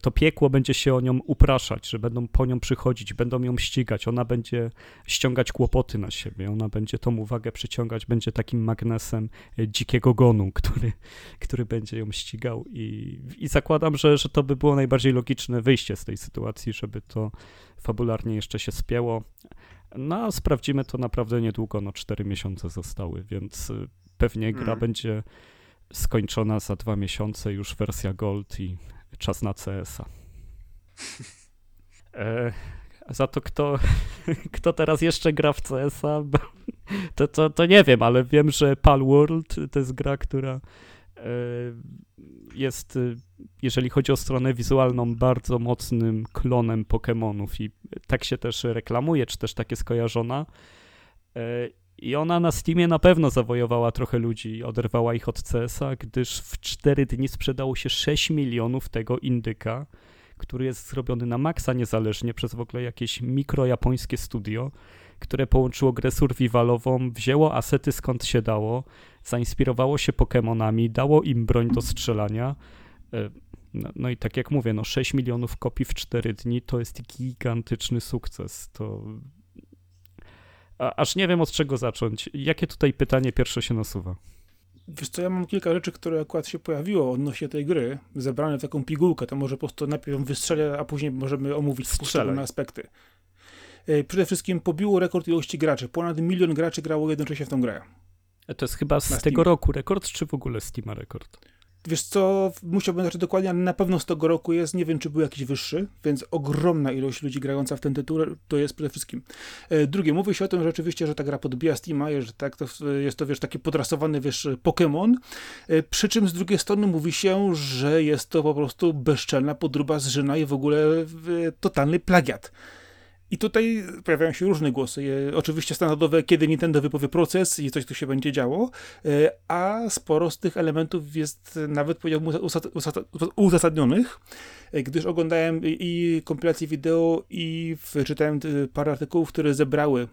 Speaker 2: to piekło będzie się o nią upraszać, że będą po nią przychodzić, będą ją ścigać, ona będzie ściągać kłopoty na siebie, ona będzie tą uwagę przyciągać, będzie takim magnesem e, dzikiego gonu, który, który będzie ją ścigał i, i zakładam, że, że to by było najbardziej logiczne wyjście z tej sytuacji, żeby to fabularnie jeszcze się spięło. No, a sprawdzimy to naprawdę niedługo, no cztery miesiące zostały, więc e, pewnie gra hmm. będzie skończona za dwa miesiące, już wersja Gold i czas na CS-a. E, za to kto, kto teraz jeszcze gra w CS-a, to, to, to nie wiem, ale wiem, że Palworld to jest gra, która e, jest, jeżeli chodzi o stronę wizualną, bardzo mocnym klonem Pokémonów i tak się też reklamuje, czy też tak jest kojarzona. I ona na Steamie na pewno zawojowała trochę ludzi, oderwała ich od CS-a, gdyż w 4 dni sprzedało się 6 milionów tego indyka, który jest zrobiony na maksa niezależnie przez w ogóle jakieś mikrojapońskie studio, które połączyło grę survivalową, wzięło asety skąd się dało, zainspirowało się Pokémonami, dało im broń do strzelania. E, no, no, i tak jak mówię, no 6 milionów kopii w 4 dni to jest gigantyczny sukces. To a, aż nie wiem od czego zacząć. Jakie tutaj pytanie pierwsze się nasuwa?
Speaker 1: Wiesz co, ja mam kilka rzeczy, które akurat się pojawiło odnośnie tej gry, zebrane w taką pigułkę, to może po prostu najpierw wystrzelę, a później możemy omówić poszczególne aspekty. E, przede wszystkim pobiło rekord ilości graczy. Ponad milion graczy grało jednocześnie w tą grę.
Speaker 2: To jest chyba z tego roku rekord, czy w ogóle Steam rekord?
Speaker 1: Wiesz co, musiałbym znaczy dokładnie, ale na pewno z tego roku jest, nie wiem czy był jakiś wyższy, więc ogromna ilość ludzi grająca w ten tytuł to jest przede wszystkim. E, drugie, mówi się o tym rzeczywiście, że ta gra podbija Steama, że tak, to jest to wiesz, taki podrasowany wiesz, Pokémon, e, przy czym z drugiej strony mówi się, że jest to po prostu bezczelna podruba z i w ogóle totalny plagiat. I tutaj pojawiają się różne głosy. Oczywiście standardowe, kiedy Nintendo wypowie proces i coś tu się będzie działo, e, a sporo z tych elementów jest nawet powiedziałbym uzasadnionych, e, gdyż oglądałem i kompilacje wideo i czytałem e, parę artykułów, które zebrały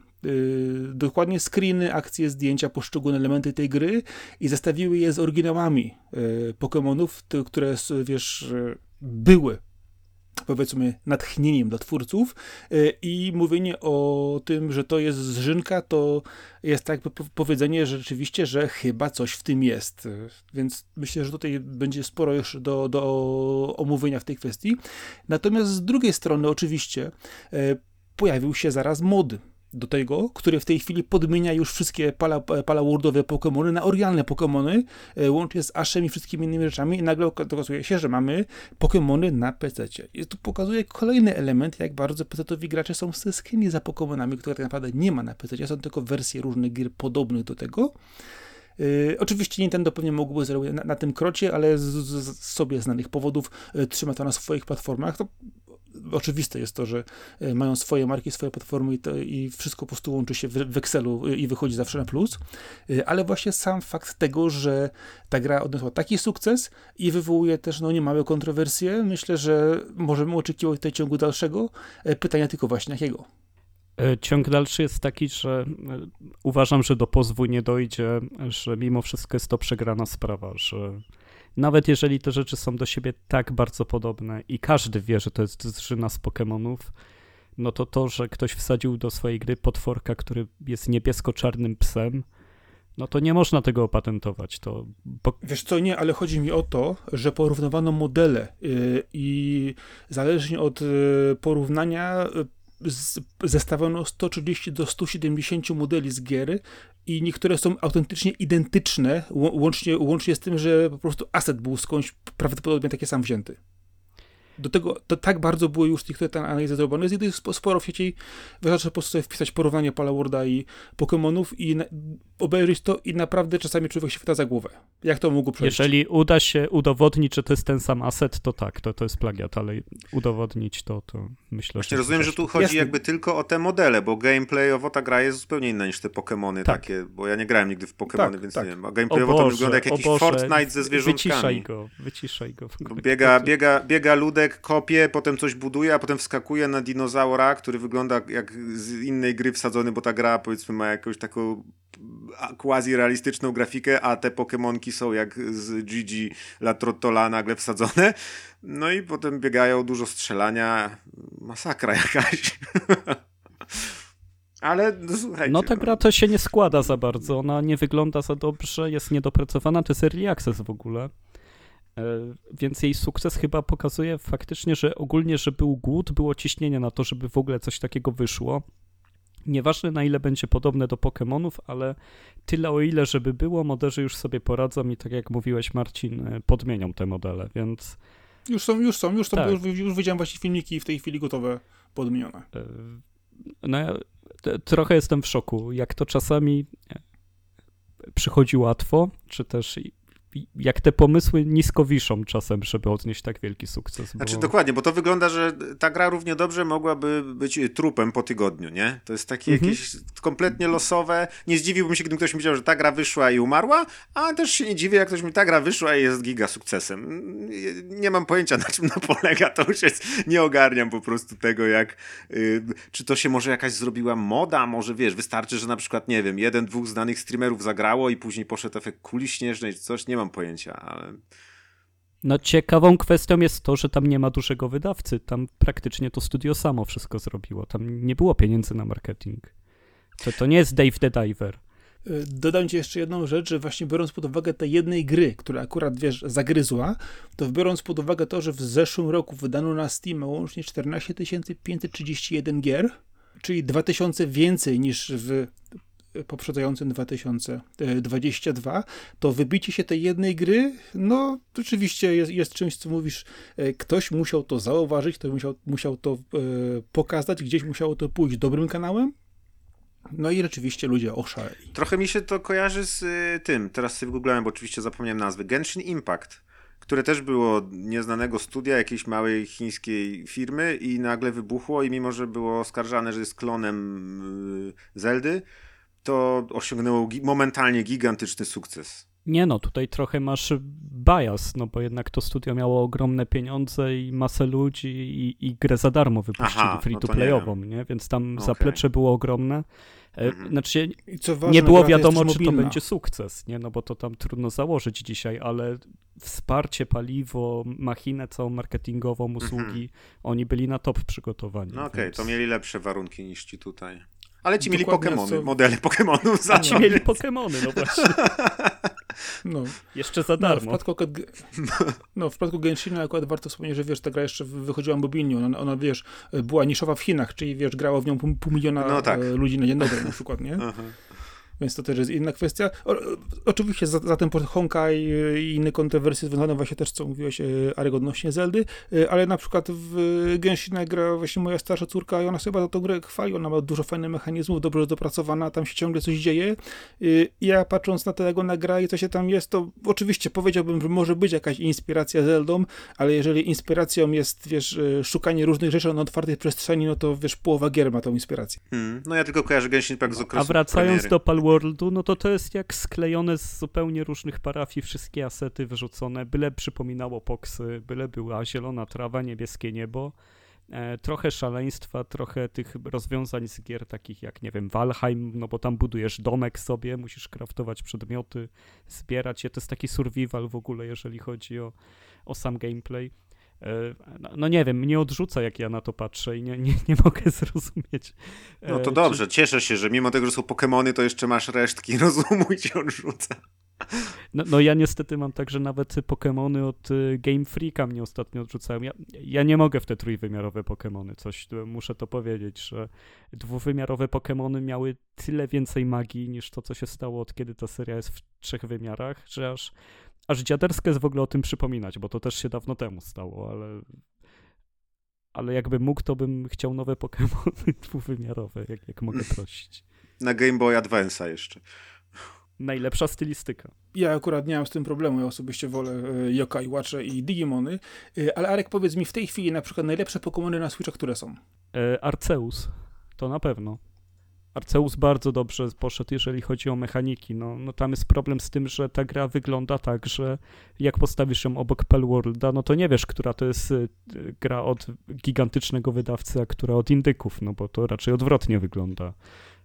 Speaker 1: dokładnie screeny, akcje, zdjęcia, poszczególne elementy tej gry i zestawiły je z oryginałami Pokémonów, które wiesz, były powiedzmy natchnieniem dla twórców y, i mówienie o tym, że to jest zżynka, to jest tak powiedzenie że rzeczywiście, że chyba coś w tym jest. Więc myślę, że tutaj będzie sporo jeszcze do, do omówienia w tej kwestii. Natomiast z drugiej strony oczywiście y, pojawił się zaraz mod do tego, który w tej chwili podmienia już wszystkie pala, pala wordowe Pokémony na oryginalne Pokémony, e, łącznie z Ashem i wszystkimi innymi rzeczami i nagle okazuje się, że mamy Pokémony na PC. I tu pokazuje kolejny element, jak bardzo PC-owi gracze są stęsknieni za Pokémonami, które tak naprawdę nie ma na PC. Są tylko wersje różnych gier podobnych do tego. Yy, oczywiście Nintendo pewnie mogłoby zrobić na, na tym krocie, ale z, z, sobie znanych powodów yy, trzyma to na swoich platformach. To oczywiste jest to, że yy, mają swoje marki, swoje platformy i, to, i wszystko po prostu łączy się w, w Excelu yy, i wychodzi zawsze na plus. Yy, ale właśnie sam fakt tego, że ta gra odniosła taki sukces i wywołuje też no, niemałe kontrowersje, myślę, że możemy oczekiwać tutaj ciągu dalszego. Pytania tylko właśnie jakiego.
Speaker 2: E, ciąg dalszy jest taki, że e, uważam, że do pozwu nie dojdzie, że mimo wszystko jest to przegrana sprawa, że nawet jeżeli te rzeczy są do siebie tak bardzo podobne i każdy wie, że to jest zżyna z Pokémonów, no to to, że ktoś wsadził do swojej gry potworka, który jest niebiesko-czarnym psem, no to nie można tego opatentować. To...
Speaker 1: Wiesz co, nie, ale chodzi mi o to, że porównywano modele yy, i zależnie od yy, porównania zestawiono 130 do 170 modeli z gier i niektóre są autentycznie identyczne, łącznie, łącznie z tym, że po prostu asset był skądś prawdopodobnie takie sam wzięty do tego, to tak bardzo były już niektóre te analizy zrobione, jest sporo w sieci, wystarczy po prostu sobie wpisać porównanie Palaworda i Pokémonów i na, obejrzeć to i naprawdę czasami człowiek się chwyta za głowę. Jak to mogło przejść?
Speaker 2: Jeżeli uda się udowodnić, że to jest ten sam asset, to tak, to, to jest plagiat, ale udowodnić to, to myślę,
Speaker 3: Właśnie że... rozumiem, że tu chodzi Jasne. jakby tylko o te modele, bo gameplayowo ta gra jest zupełnie inna niż te Pokémony tak. takie, bo ja nie grałem nigdy w Pokémony, tak, więc tak. nie wiem, a gameplayowo Boże, to wygląda jak jakiś Fortnite ze zwierzątkami.
Speaker 2: Wyciszaj go, wyciszaj go.
Speaker 3: Biega, biega, biega ludek kopie, potem coś buduje, a potem wskakuje na dinozaura, który wygląda jak z innej gry wsadzony, bo ta gra powiedzmy ma jakąś taką quasi realistyczną grafikę, a te Pokémonki są jak z Gigi La Trottola nagle wsadzone. No i potem biegają, dużo strzelania, masakra jakaś. Ale no, słuchajcie.
Speaker 2: No ta gra to się nie składa za bardzo, ona nie wygląda za dobrze, jest niedopracowana, to jest early access w ogóle. E, więc jej sukces chyba pokazuje faktycznie, że ogólnie, że był głód, było ciśnienie na to, żeby w ogóle coś takiego wyszło. Nieważne na ile będzie podobne do Pokémonów, ale tyle o ile, żeby było, moderzy już sobie poradzą i tak jak mówiłeś Marcin, e, podmienią te modele, więc...
Speaker 1: Już są, już są, już są, tak. już, już widziałem właśnie filmiki w tej chwili gotowe, podmienione. E,
Speaker 2: no ja trochę jestem w szoku, jak to czasami przychodzi łatwo, czy też jak te pomysły nisko wiszą czasem, żeby odnieść tak wielki sukces.
Speaker 3: Bo... Znaczy dokładnie, bo to wygląda, że ta gra równie dobrze mogłaby być trupem po tygodniu, nie? To jest takie mhm. jakieś kompletnie losowe. Nie zdziwiłbym się, gdyby ktoś mi powiedział, że ta gra wyszła i umarła, a też się nie dziwię, jak ktoś mi ta gra wyszła i jest giga sukcesem. Nie mam pojęcia, na czym to polega, to już jest, nie ogarniam po prostu tego, jak, yy, czy to się może jakaś zrobiła moda, może wiesz, wystarczy, że na przykład, nie wiem, jeden, dwóch znanych streamerów zagrało i później poszedł efekt kuli śnieżnej, czy coś, nie mam pojęcia, ale...
Speaker 2: No ciekawą kwestią jest to, że tam nie ma dużego wydawcy. Tam praktycznie to studio samo wszystko zrobiło. Tam nie było pieniędzy na marketing. To, to nie jest Dave the Diver.
Speaker 1: Y, dodam ci jeszcze jedną rzecz, że właśnie biorąc pod uwagę tej jednej gry, która akurat, wiesz, zagryzła, to biorąc pod uwagę to, że w zeszłym roku wydano na Steam łącznie 14 531 gier, czyli 2000 więcej niż w poprzedzającym 2022, to wybicie się tej jednej gry, no rzeczywiście jest, jest czymś, co mówisz, e, ktoś musiał to zauważyć, ktoś musiał, musiał to e, pokazać, gdzieś musiało to pójść dobrym kanałem, no i rzeczywiście ludzie oszaleli.
Speaker 3: Trochę mi się to kojarzy z y, tym, teraz sobie googlałem, bo oczywiście zapomniałem nazwy, Genshin Impact, które też było nieznanego studia jakiejś małej chińskiej firmy i nagle wybuchło i mimo, że było oskarżane, że jest klonem y, Zeldy, to osiągnęło gi momentalnie gigantyczny sukces.
Speaker 2: Nie no, tutaj trochę masz bias, no bo jednak to studio miało ogromne pieniądze i masę ludzi i, i grę za darmo wypuścili no free-to-playową, nie, nie, Więc tam okay. zaplecze było ogromne. E, mhm. Znaczy, ważne, nie było wiadomo, czy to będzie sukces, nie? No bo to tam trudno założyć dzisiaj, ale wsparcie, paliwo, machinę całą marketingową, usługi, mhm. oni byli na top przygotowani.
Speaker 3: No okej, okay, więc... to mieli lepsze warunki niż ci tutaj. Ale ci mieli Pokémony, co... modele Pokémonów
Speaker 2: za A ci mieli Pokémony, no właśnie. No. Jeszcze za darmo.
Speaker 1: No, w przypadku, no, w przypadku Genshina akurat warto wspomnieć, że wiesz, ta gra jeszcze wychodziła mobilnie, ona, ona wiesz, była niszowa w Chinach, czyli wiesz, grało w nią pół, pół miliona no, tak. E, ludzi na dzień dobry na przykład, nie? Więc to też jest inna kwestia. O, oczywiście za, za ten Honkai i inne kontrowersje związane właśnie też, co mówiłeś, Arek, odnośnie Zeldy, ale na przykład w Genshina gra właśnie moja starsza córka i ona sobie za tą grę chwali, ona ma dużo fajnych mechanizmów, dobrze dopracowana, tam się ciągle coś dzieje. Ja patrząc na to, jak ona gra i co się tam jest, to oczywiście powiedziałbym, że może być jakaś inspiracja Zeldą, ale jeżeli inspiracją jest, wiesz, szukanie różnych rzeczy na otwartej przestrzeni, no to wiesz, połowa gier ma tą inspirację.
Speaker 3: Hmm, no ja tylko kojarzę Genshin Impact z okresu
Speaker 2: A wracając
Speaker 3: premiery.
Speaker 2: do Palworldu, no to to jest jak sklejone z zupełnie różnych parafii, wszystkie asety wyrzucone, byle przypominało poksy, byle była zielona trawa, niebieskie niebo. E, trochę szaleństwa, trochę tych rozwiązań z gier takich jak, nie wiem, Valheim, no bo tam budujesz domek sobie, musisz kraftować przedmioty, zbierać je. To jest taki survival w ogóle, jeżeli chodzi o, o sam gameplay. E, no, no, nie wiem, mnie odrzuca, jak ja na to patrzę i nie, nie, nie mogę zrozumieć.
Speaker 3: E, no to dobrze, czy... cieszę się, że mimo tego, że są Pokémony, to jeszcze masz resztki rozumu i cię odrzuca.
Speaker 2: No, no ja niestety mam tak, że nawet Pokémony od y, Game Freaka mnie ostatnio odrzucają. Ja, ja nie mogę w te trójwymiarowe Pokémony, coś muszę to powiedzieć, że dwuwymiarowe Pokémony miały tyle więcej magii niż to, co się stało od kiedy ta seria jest w trzech wymiarach, że aż aż dziaderska jest w ogóle o tym przypominać, bo to też się dawno temu stało, ale ale jakbym mógł, to bym chciał nowe Pokémony dwuwymiarowe, jak, jak mogę prosić.
Speaker 3: Na Game Boy Advance'a jeszcze.
Speaker 2: Najlepsza stylistyka.
Speaker 1: Ja akurat nie mam z tym problemu, ja osobiście wolę e, Yokai Watche i Digimony, e, ale Arek powiedz mi w tej chwili na przykład najlepsze Pokémony na Switcha, które są?
Speaker 2: E, Arceus, to na pewno. Arceus bardzo dobrze poszedł, jeżeli chodzi o mechaniki. No, no tam jest problem z tym, że ta gra wygląda tak, że jak postawisz ją obok Worlda, no to nie wiesz, która to jest gra od gigantycznego wydawcy, a która od indyków, no bo to raczej odwrotnie wygląda.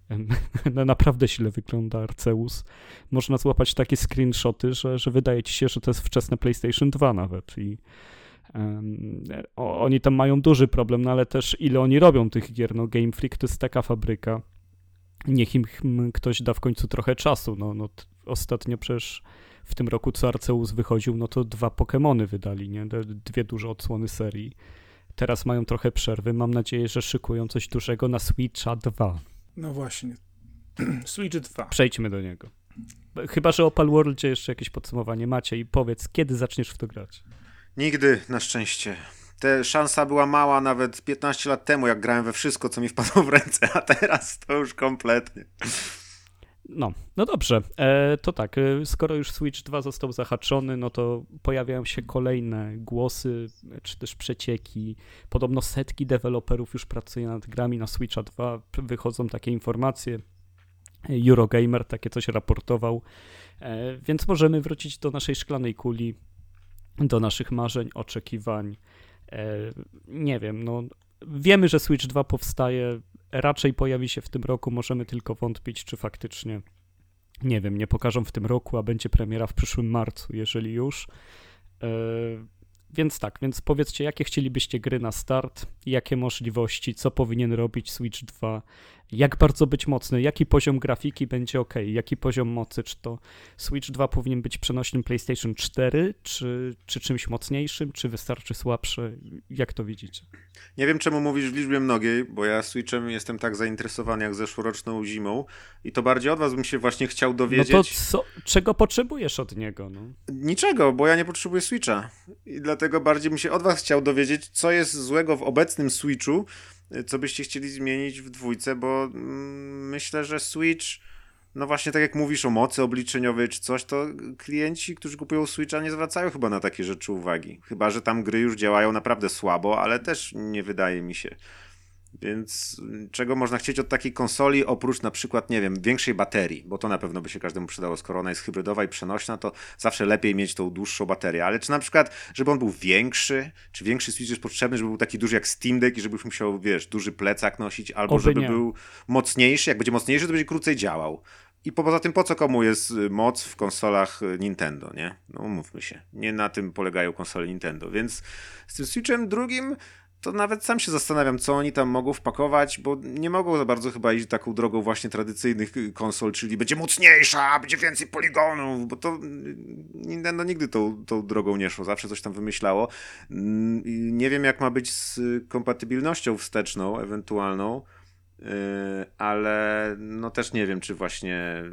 Speaker 2: No, naprawdę źle wygląda Arceus. Można złapać takie screenshoty, że, że wydaje ci się, że to jest wczesne PlayStation 2 nawet i um, oni tam mają duży problem, no ale też ile oni robią tych gier, no Game Freak to jest taka fabryka, niech im ktoś da w końcu trochę czasu. No, no ostatnio przecież w tym roku, co Arceus wychodził, no to dwa Pokémony wydali, nie? Dwie duże odsłony serii. Teraz mają trochę przerwy. Mam nadzieję, że szykują coś dużego na Switcha 2.
Speaker 1: No właśnie. Switch 2.
Speaker 2: Przejdźmy do niego. Chyba, że o Palworldzie jeszcze jakieś podsumowanie macie i powiedz, kiedy zaczniesz w to grać?
Speaker 3: Nigdy, na szczęście. Te szansa była mała nawet 15 lat temu, jak grałem we wszystko, co mi wpadło w ręce, a teraz to już kompletnie.
Speaker 2: No, no dobrze. E, to tak, e, skoro już Switch 2 został zahaczony, no to pojawiają się kolejne głosy, czy też przecieki. Podobno setki deweloperów już pracuje nad grami na Switcha 2. Wychodzą takie informacje. Eurogamer takie coś raportował. E, więc możemy wrócić do naszej szklanej kuli, do naszych marzeń, oczekiwań. Nie wiem, no wiemy, że Switch 2 powstaje, raczej pojawi się w tym roku, możemy tylko wątpić, czy faktycznie, nie wiem, nie pokażą w tym roku, a będzie premiera w przyszłym marcu, jeżeli już. E, więc tak, więc powiedzcie, jakie chcielibyście gry na start, jakie możliwości, co powinien robić Switch 2, jak bardzo być mocny, jaki poziom grafiki będzie ok, jaki poziom mocy, czy to Switch 2 powinien być przenośnym PlayStation 4, czy, czy czymś mocniejszym, czy wystarczy słabsze, jak to widzicie?
Speaker 3: Nie wiem czemu mówisz w liczbie mnogiej, bo ja Switchem jestem tak zainteresowany jak zeszłoroczną zimą i to bardziej od was bym się właśnie chciał dowiedzieć.
Speaker 2: No to co, czego potrzebujesz od niego? No?
Speaker 3: Niczego, bo ja nie potrzebuję Switcha i dlatego bardziej bym się od was chciał dowiedzieć, co jest złego w obecnym Switchu, co byście chcieli zmienić w dwójce, bo mm, myślę, że Switch, no właśnie tak jak mówisz o mocy obliczeniowej czy coś, to klienci, którzy kupują Switcha nie zwracają chyba na takie rzeczy uwagi. Chyba, że tam gry już działają naprawdę słabo, ale też nie wydaje mi się. Więc czego można chcieć od takiej konsoli, oprócz na przykład, nie wiem, większej baterii, bo to na pewno by się każdemu przydało, skoro ona jest hybrydowa i przenośna, to zawsze lepiej mieć tą dłuższą baterię. Ale czy na przykład, żeby on był większy, czy większy Switch jest potrzebny, żeby był taki duży jak Steam Deck i żebyś musiał, wiesz, duży plecak nosić, albo
Speaker 2: Oby
Speaker 3: żeby
Speaker 2: nie.
Speaker 3: był mocniejszy, jak będzie mocniejszy, to będzie krócej działał. I poza tym, po co komu jest y, moc w konsolach y, Nintendo, nie? No mówmy się. Nie na tym polegają konsole Nintendo. Więc z tym Switchem drugim to nawet sam się zastanawiam, co oni tam mogą wpakować, bo nie mogą za bardzo chyba iść taką drogą właśnie tradycyjnych y, konsol, czyli będzie mocniejsza, będzie więcej poligonów, bo to Nintendo nigdy tą, tą drogą nie szło, zawsze coś tam wymyślało. Mm, nie wiem, jak ma być z kompatybilnością wsteczną, ewentualną, Yy, ale no też nie wiem, czy właśnie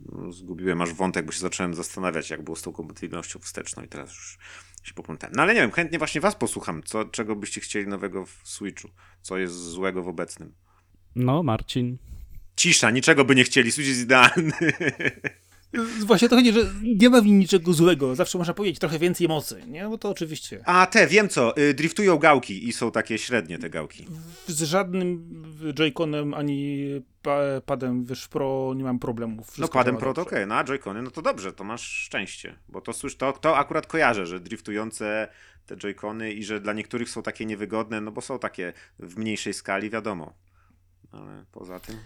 Speaker 3: no, zgubiłem aż wątek, bo się zacząłem zastanawiać, jak było z tą kompatybilnością wsteczną i teraz już się popłynąłem. No ale nie wiem, chętnie właśnie was posłucham, co, czego byście chcieli nowego w Switchu, co jest złego w obecnym.
Speaker 2: No, Marcin.
Speaker 3: Cisza, niczego by nie chcieli, Switch jest idealny.
Speaker 1: Właśnie to chodzi, że nie ma w nim niczego złego. Zawsze można powiedzieć trochę więcej mocy, nie? Bo to oczywiście.
Speaker 3: A te, wiem co, y, driftują gałki i są takie średnie te gałki.
Speaker 1: Z żadnym Joy-Conem ani pa- padem, wiesz, Pro nie mam problemów.
Speaker 3: No
Speaker 1: Wszystko
Speaker 3: padem
Speaker 1: działa
Speaker 3: Pro to okej, no a Joy-Cony, no to dobrze, to masz szczęście, bo to słysz, to, to akurat kojarzę, że driftujące te Joy-Cony i że dla niektórych są takie niewygodne, no bo są takie w mniejszej skali, wiadomo. Ale poza tym...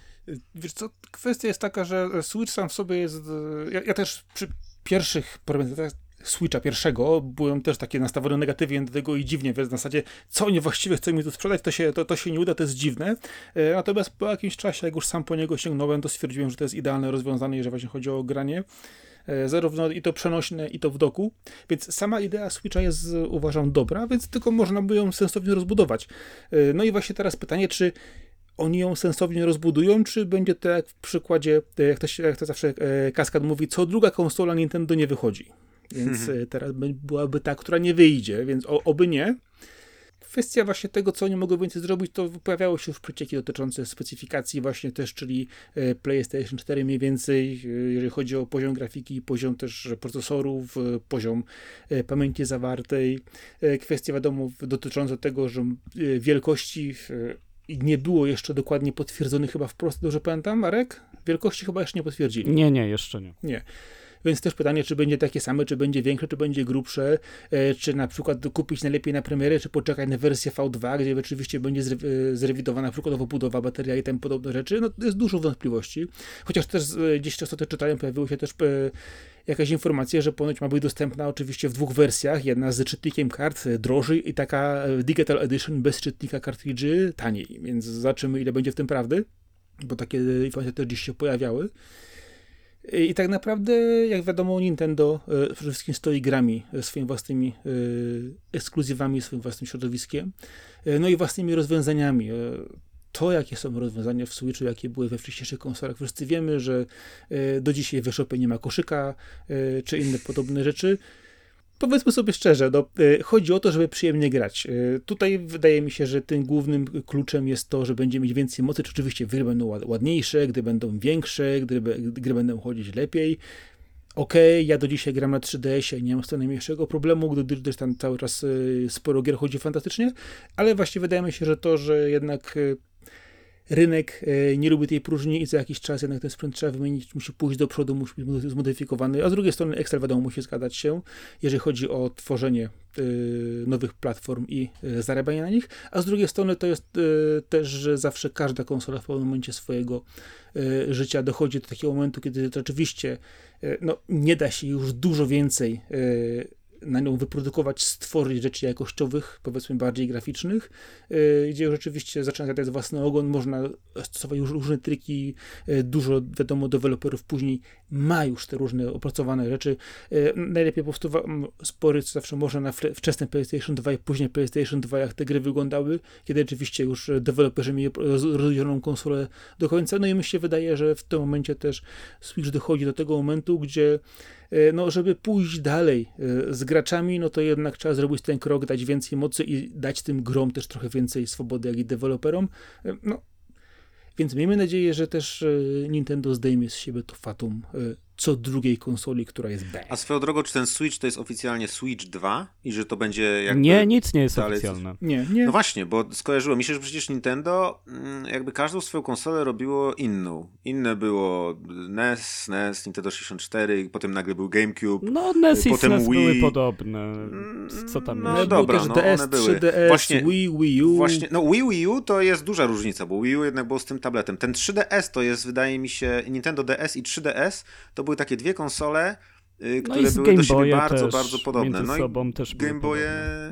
Speaker 1: Wiesz co, kwestia jest taka, że Switch sam w sobie jest... e, Ja, ja też przy pierwszych prezentacjach Switcha pierwszego byłem też takie nastawiony negatywnie do tego i dziwnie, więc w zasadzie co oni właściwie chcą mi tu sprzedać, to się, to, to się nie uda, to jest dziwne. E, Natomiast po jakimś czasie, jak już sam po niego sięgnąłem, to stwierdziłem, że to jest idealne rozwiązanie, jeżeli właśnie chodzi o granie. E, Zarówno i to przenośne, i to w doku. Więc sama idea Switcha jest, uważam, dobra, więc tylko można by ją sensownie rozbudować. No i właśnie teraz pytanie, czy oni ją sensownie rozbudują, czy będzie to jak w przykładzie, e, jak to, się, jak to zawsze e, Kaskad mówi, co druga konsola Nintendo nie wychodzi. Więc e, teraz by- byłaby ta, która nie wyjdzie, więc o, oby nie. Kwestia właśnie tego, co oni mogą więcej zrobić, to pojawiały się już przecieki dotyczące specyfikacji właśnie też, czyli PlayStation 4 mniej więcej, jeżeli chodzi o poziom grafiki, poziom też procesorów, poziom pamięci zawartej. Kwestie wiadomo dotyczące tego, że wielkości nie było jeszcze dokładnie potwierdzonych chyba wprost, dobrze pamiętam, Marek? Wielkości chyba jeszcze nie potwierdzili.
Speaker 2: Nie, nie, jeszcze nie.
Speaker 1: Nie. Więc też pytanie, czy będzie takie same, czy będzie większe, czy będzie grubsze, e, czy na przykład kupić najlepiej na premierę, czy poczekać na wersję V2, gdzie oczywiście będzie e, zrewidowana przykładowo budowa, bateria i tym podobne rzeczy. No jest dużo wątpliwości. Chociaż też e, gdzieś często to czytałem, pojawiły się też jakaś informacja, że ponoć ma być dostępna oczywiście w dwóch wersjach. Jedna z czytnikiem kart drożej i taka Digital Edition bez czytnika kartridży taniej. Więc zobaczymy, ile będzie w tym prawdy, bo takie informacje też gdzieś się pojawiały. I tak naprawdę, jak wiadomo, Nintendo e, przede wszystkim stoi grami, e, swoimi własnymi e, ekskluzywami, swoim własnym środowiskiem, e, no i własnymi rozwiązaniami. E, To, jakie są rozwiązania w Switchu, jakie były we wcześniejszych konsolach, wszyscy wiemy, że e, do dzisiaj w eShopie nie ma koszyka, e, czy inne podobne rzeczy. Powiedzmy sobie szczerze, no, e, chodzi o to, żeby przyjemnie grać. E, Tutaj wydaje mi się, że tym głównym kluczem jest to, że będzie mieć więcej mocy. Czy oczywiście gry będą ład- ładniejsze, gdy będą większe, gdy, gdy będą chodzić lepiej. Okej, ja do dzisiaj gram na 3DS-ie i nie mam z najmniejszego problemu, gdy gdyż tam cały czas e, sporo gier chodzi fantastycznie, ale właśnie wydaje mi się, że to, że jednak rynek e, nie lubi tej próżni i za jakiś czas jednak ten sprzęt trzeba wymienić, musi pójść do przodu, musi być mody- zmodyfikowany, a z drugiej strony Excel wiadomo musi zgadzać się, jeżeli chodzi o tworzenie e, nowych platform i e, zarabianie na nich, a z drugiej strony to jest też, że zawsze każda konsola w pewnym momencie swojego życia dochodzi do takiego momentu, kiedy rzeczywiście no, nie da się już dużo więcej na nią wyprodukować, stworzyć rzeczy jakościowych, powiedzmy bardziej graficznych, e, gdzie rzeczywiście zaczyna zadać własny ogon, można stosować już różne triki, e, dużo wiadomo deweloperów później ma już te różne opracowane rzeczy. E, Najlepiej po prostu m, spojrzeć zawsze można na wczesne PlayStation 2 i później PlayStation 2, jak te gry wyglądały, kiedy rzeczywiście już deweloperzy mieli roz- rozdzieloną konsolę do końca. No i mi się wydaje, że w tym momencie też Switch dochodzi do tego momentu, gdzie no, żeby pójść dalej e, z graczami, no to jednak trzeba zrobić ten krok, dać więcej mocy i dać tym grom też trochę więcej swobody, jak i deweloperom. E, No, więc miejmy nadzieję, że też e, Nintendo zdejmie z siebie to fatum e, co drugiej konsoli, która jest B.
Speaker 3: A swoją drogą, czy ten Switch to jest oficjalnie Switch 2 i że to będzie jakby...
Speaker 2: Nie, nic nie jest
Speaker 3: dalej
Speaker 2: oficjalne.
Speaker 1: Nie, nie.
Speaker 3: No właśnie, bo skojarzyło mi się, że przecież Nintendo mm, jakby każdą swoją konsolę robiło inną. Inne było NES, SNES, Nintendo 64, i potem nagle był GameCube.
Speaker 2: No, NES i
Speaker 3: Potem
Speaker 2: SNES
Speaker 3: Wii.
Speaker 2: były podobne. Co tam
Speaker 3: No?
Speaker 1: Był
Speaker 3: dobra, no
Speaker 1: DS,
Speaker 3: one były.
Speaker 1: 3DS,
Speaker 3: Właśnie-
Speaker 1: Wii, Wii U.
Speaker 3: Właśnie, no Wii Wii U to jest duża różnica, bo Wii U jednak było z tym tabletem. Ten 3DS to jest, wydaje mi się, Nintendo DS i 3DS to były takie dwie konsole, y,
Speaker 2: No
Speaker 3: które
Speaker 2: i z
Speaker 3: były
Speaker 2: Game
Speaker 3: do siebie
Speaker 2: Boye
Speaker 3: bardzo,
Speaker 2: też
Speaker 3: bardzo podobne. No i
Speaker 2: sobą też były
Speaker 3: Game Boye...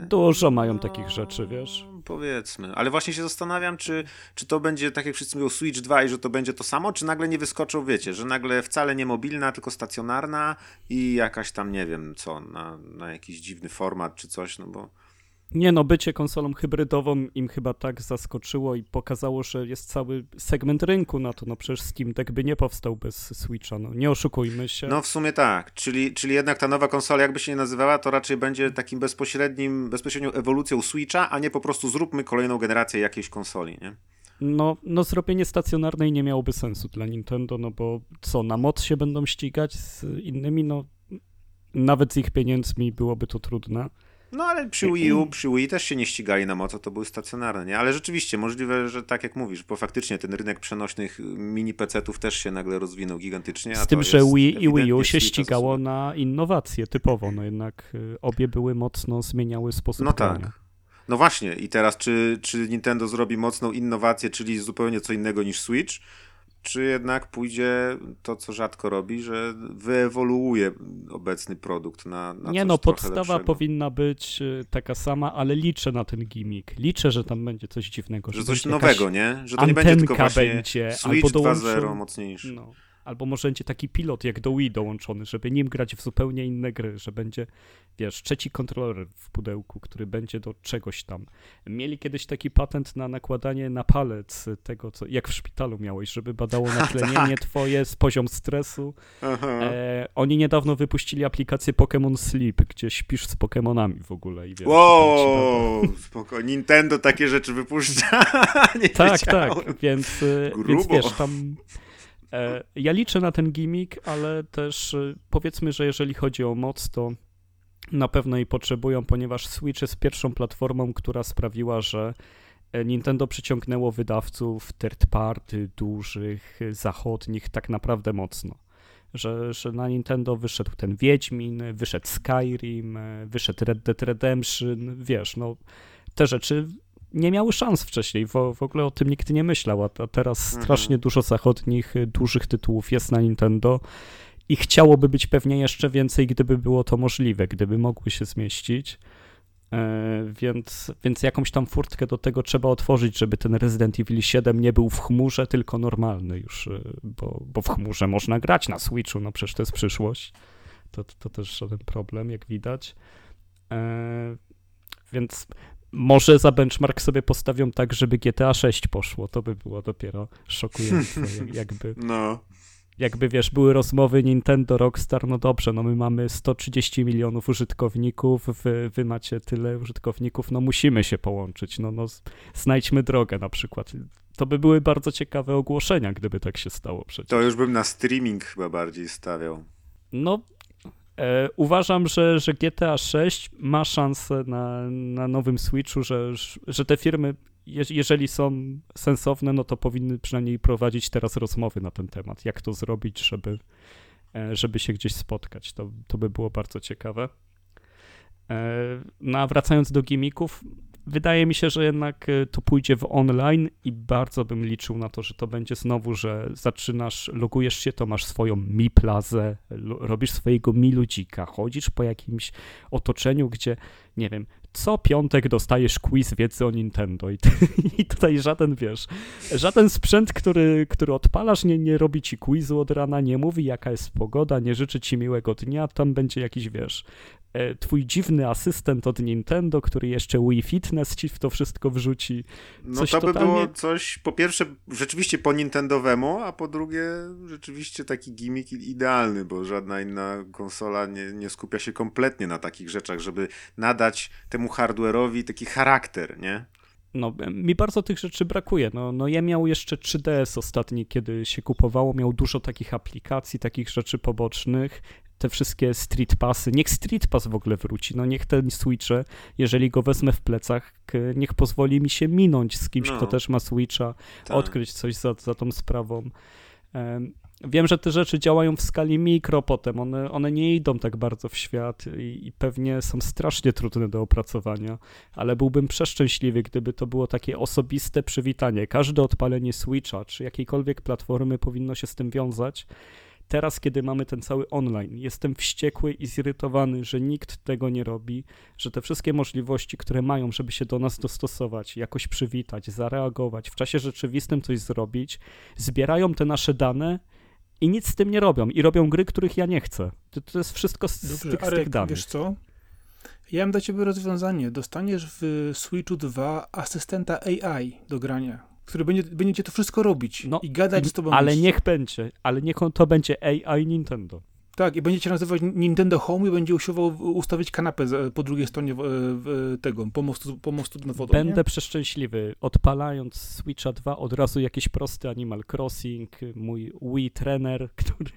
Speaker 2: Dużo mają takich rzeczy, wiesz.
Speaker 3: No, Powiedzmy, ale właśnie się zastanawiam, czy, czy to będzie, tak jak wszyscy mówią, Switch 2 i że to będzie to samo, czy nagle nie wyskoczą, wiecie, że nagle wcale nie mobilna, tylko stacjonarna i jakaś tam, nie wiem co, na, na jakiś dziwny format czy coś, no bo
Speaker 2: Nie no, bycie konsolą hybrydową im chyba tak zaskoczyło i pokazało, że jest cały segment rynku na to. No przecież Steam Deck by nie powstał bez Switcha, no nie oszukujmy się.
Speaker 3: No w sumie tak, czyli, czyli jednak ta nowa konsola, jakby się nie nazywała, to raczej będzie takim bezpośrednim, bezpośrednią ewolucją Switcha, a nie po prostu zróbmy kolejną generację jakiejś konsoli, nie?
Speaker 2: No, no zrobienie stacjonarnej nie miałoby sensu dla Nintendo, no bo co, na moc się będą ścigać z innymi, no nawet z ich pieniędzmi byłoby to trudne.
Speaker 3: No ale przy Wii U, przy Wii też się nie ścigali na moco, to były stacjonarne, nie? Ale rzeczywiście, możliwe, że tak jak mówisz, bo faktycznie ten rynek przenośnych mini PC-ów też się nagle rozwinął gigantycznie.
Speaker 2: Z tym, że Wii i Wii U się ścigało na innowacje typowo, no jednak y, obie były mocno zmieniały sposób
Speaker 3: No tak. No właśnie, i teraz czy, czy Nintendo zrobi mocną innowację, czyli zupełnie co innego niż Switch, czy jednak pójdzie to, co rzadko robi, że wyewoluuje obecny produkt na, na
Speaker 2: Nie no, podstawa powinna być y, taka sama, ale liczę na ten gimmick. Liczę, że tam będzie coś dziwnego.
Speaker 3: Że, że coś nowego, nie? Że to nie będzie tylko właśnie będzie, Switch 2.0 mocniejszy. No
Speaker 2: albo może będzie taki pilot jak do Wii dołączony, żeby nim grać w zupełnie inne gry, że będzie, wiesz, trzeci kontroler w pudełku, który będzie do czegoś tam. Mieli kiedyś taki patent na nakładanie na palec tego, co, jak w szpitalu miałeś, żeby badało natlenienie tak. twoje, z poziom stresu. E, oni niedawno wypuścili aplikację Pokémon Sleep, gdzie śpisz z Pokémonami w ogóle. I wiesz,
Speaker 3: wow, spoko. Nintendo takie rzeczy wypuszcza.
Speaker 2: tak, tak, więc, e, więc wiesz, tam E, ja liczę na ten gimmick, ale też e, powiedzmy, że jeżeli chodzi o moc, to na pewno jej potrzebują, ponieważ Switch jest pierwszą platformą, która sprawiła, że e, Nintendo przyciągnęło wydawców third party, dużych, zachodnich, tak naprawdę mocno. Że, że na Nintendo wyszedł ten Wiedźmin, wyszedł Skyrim, wyszedł Red Dead Redemption, wiesz, no te rzeczy nie miały szans wcześniej, w, w ogóle o tym nikt nie myślał, a, a teraz mhm. strasznie dużo zachodnich, y, dużych tytułów jest na Nintendo i chciałoby być pewnie jeszcze więcej, gdyby było to możliwe, gdyby mogły się zmieścić. E, więc, więc jakąś tam furtkę do tego trzeba otworzyć, żeby ten Resident Evil 7 nie był w chmurze, tylko normalny już, y, bo, bo w chmurze można grać na Switchu, no przecież to jest przyszłość. To, to, to też żaden problem, jak widać. E, więc może za benchmark sobie postawią tak, żeby GTA 6 poszło. To by było dopiero szokujące. jakby,
Speaker 3: no.
Speaker 2: jakby wiesz, były rozmowy Nintendo, Rockstar, no dobrze, no my mamy 130 milionów użytkowników, wy, wy macie tyle użytkowników, no musimy się połączyć, no, no znajdźmy drogę na przykład. To by były bardzo ciekawe ogłoszenia, gdyby tak się stało przecież.
Speaker 3: To już bym na streaming chyba bardziej stawiał.
Speaker 2: No, uważam, że, że GTA 6 ma szansę na, na nowym Switchu, że, że te firmy, je, jeżeli są sensowne, no to powinny przynajmniej prowadzić teraz rozmowy na ten temat. Jak to zrobić, żeby, e, żeby się gdzieś spotkać. To, to by było bardzo ciekawe. E, no a wracając do gimików, wydaje mi się, że jednak e, to pójdzie w online i bardzo bym liczył na to, że to będzie znowu, że zaczynasz, logujesz się, to masz swoją Mi Plazę, robisz swojego Mi Ludzika, chodzisz po jakimś otoczeniu, gdzie, nie wiem, co piątek dostajesz quiz wiedzy o Nintendo i, i tutaj żaden, wiesz, żaden sprzęt, który, który odpalasz, nie, nie robi ci quizu od rana, nie mówi jaka jest pogoda, nie życzy ci miłego dnia, tam będzie jakiś, wiesz, twój dziwny asystent od Nintendo, który jeszcze Wii Fitness ci w to wszystko wrzuci.
Speaker 3: Coś no to totalnie... by było coś, po pierwsze, rzeczywiście po Nintendowemu, a po drugie, rzeczywiście taki gimmick idealny, bo żadna inna konsola nie, nie skupia się kompletnie na takich rzeczach, żeby nadać temu hardware'owi taki charakter, nie?
Speaker 2: no, mi bardzo tych rzeczy brakuje. No, no ja miał jeszcze 3DS ostatni, kiedy się kupowało, miał dużo takich aplikacji, takich rzeczy pobocznych te wszystkie Street Passy, niech Street Pass w ogóle wróci, no niech ten Switche, jeżeli go wezmę w plecach, niech pozwoli mi się minąć z kimś, no. kto też ma Switcha, tak. odkryć coś za, za tą sprawą. Wiem, że te rzeczy działają w skali mikro potem, one, one nie idą tak bardzo w świat i, i, pewnie są strasznie trudne do opracowania, ale byłbym przeszczęśliwy, gdyby to było takie osobiste przywitanie. Każde odpalenie Switcha czy jakiejkolwiek platformy powinno się z tym wiązać Teraz, kiedy mamy ten cały online, jestem wściekły i zirytowany, że nikt tego nie robi, że te wszystkie możliwości, które mają, żeby się do nas dostosować, jakoś przywitać, zareagować, w czasie rzeczywistym coś zrobić, zbierają te nasze dane i nic z tym nie robią. I robią gry, których ja nie chcę. To, to jest wszystko z, Dobrze, z, tych, Arek, z tych danych.
Speaker 1: wiesz co? Ja mam dla ciebie rozwiązanie. Dostaniesz w Switchu 2 asystenta AI do grania, który będzie, będzie to wszystko robić
Speaker 2: No,
Speaker 1: i gadać z tobą.
Speaker 2: Ale
Speaker 1: myśli.
Speaker 2: niech będzie, ale niech on to będzie AI Nintendo.
Speaker 1: Tak, i będzie cię nazywać Nintendo Home i będzie usiłował ustawić kanapę po drugiej stronie tego pomostu, pomostu nad wodą.
Speaker 2: Będę
Speaker 1: nie?
Speaker 2: przeszczęśliwy. Odpalając Switcha 2 od razu jakiś prosty Animal Crossing, mój Wii trener, który,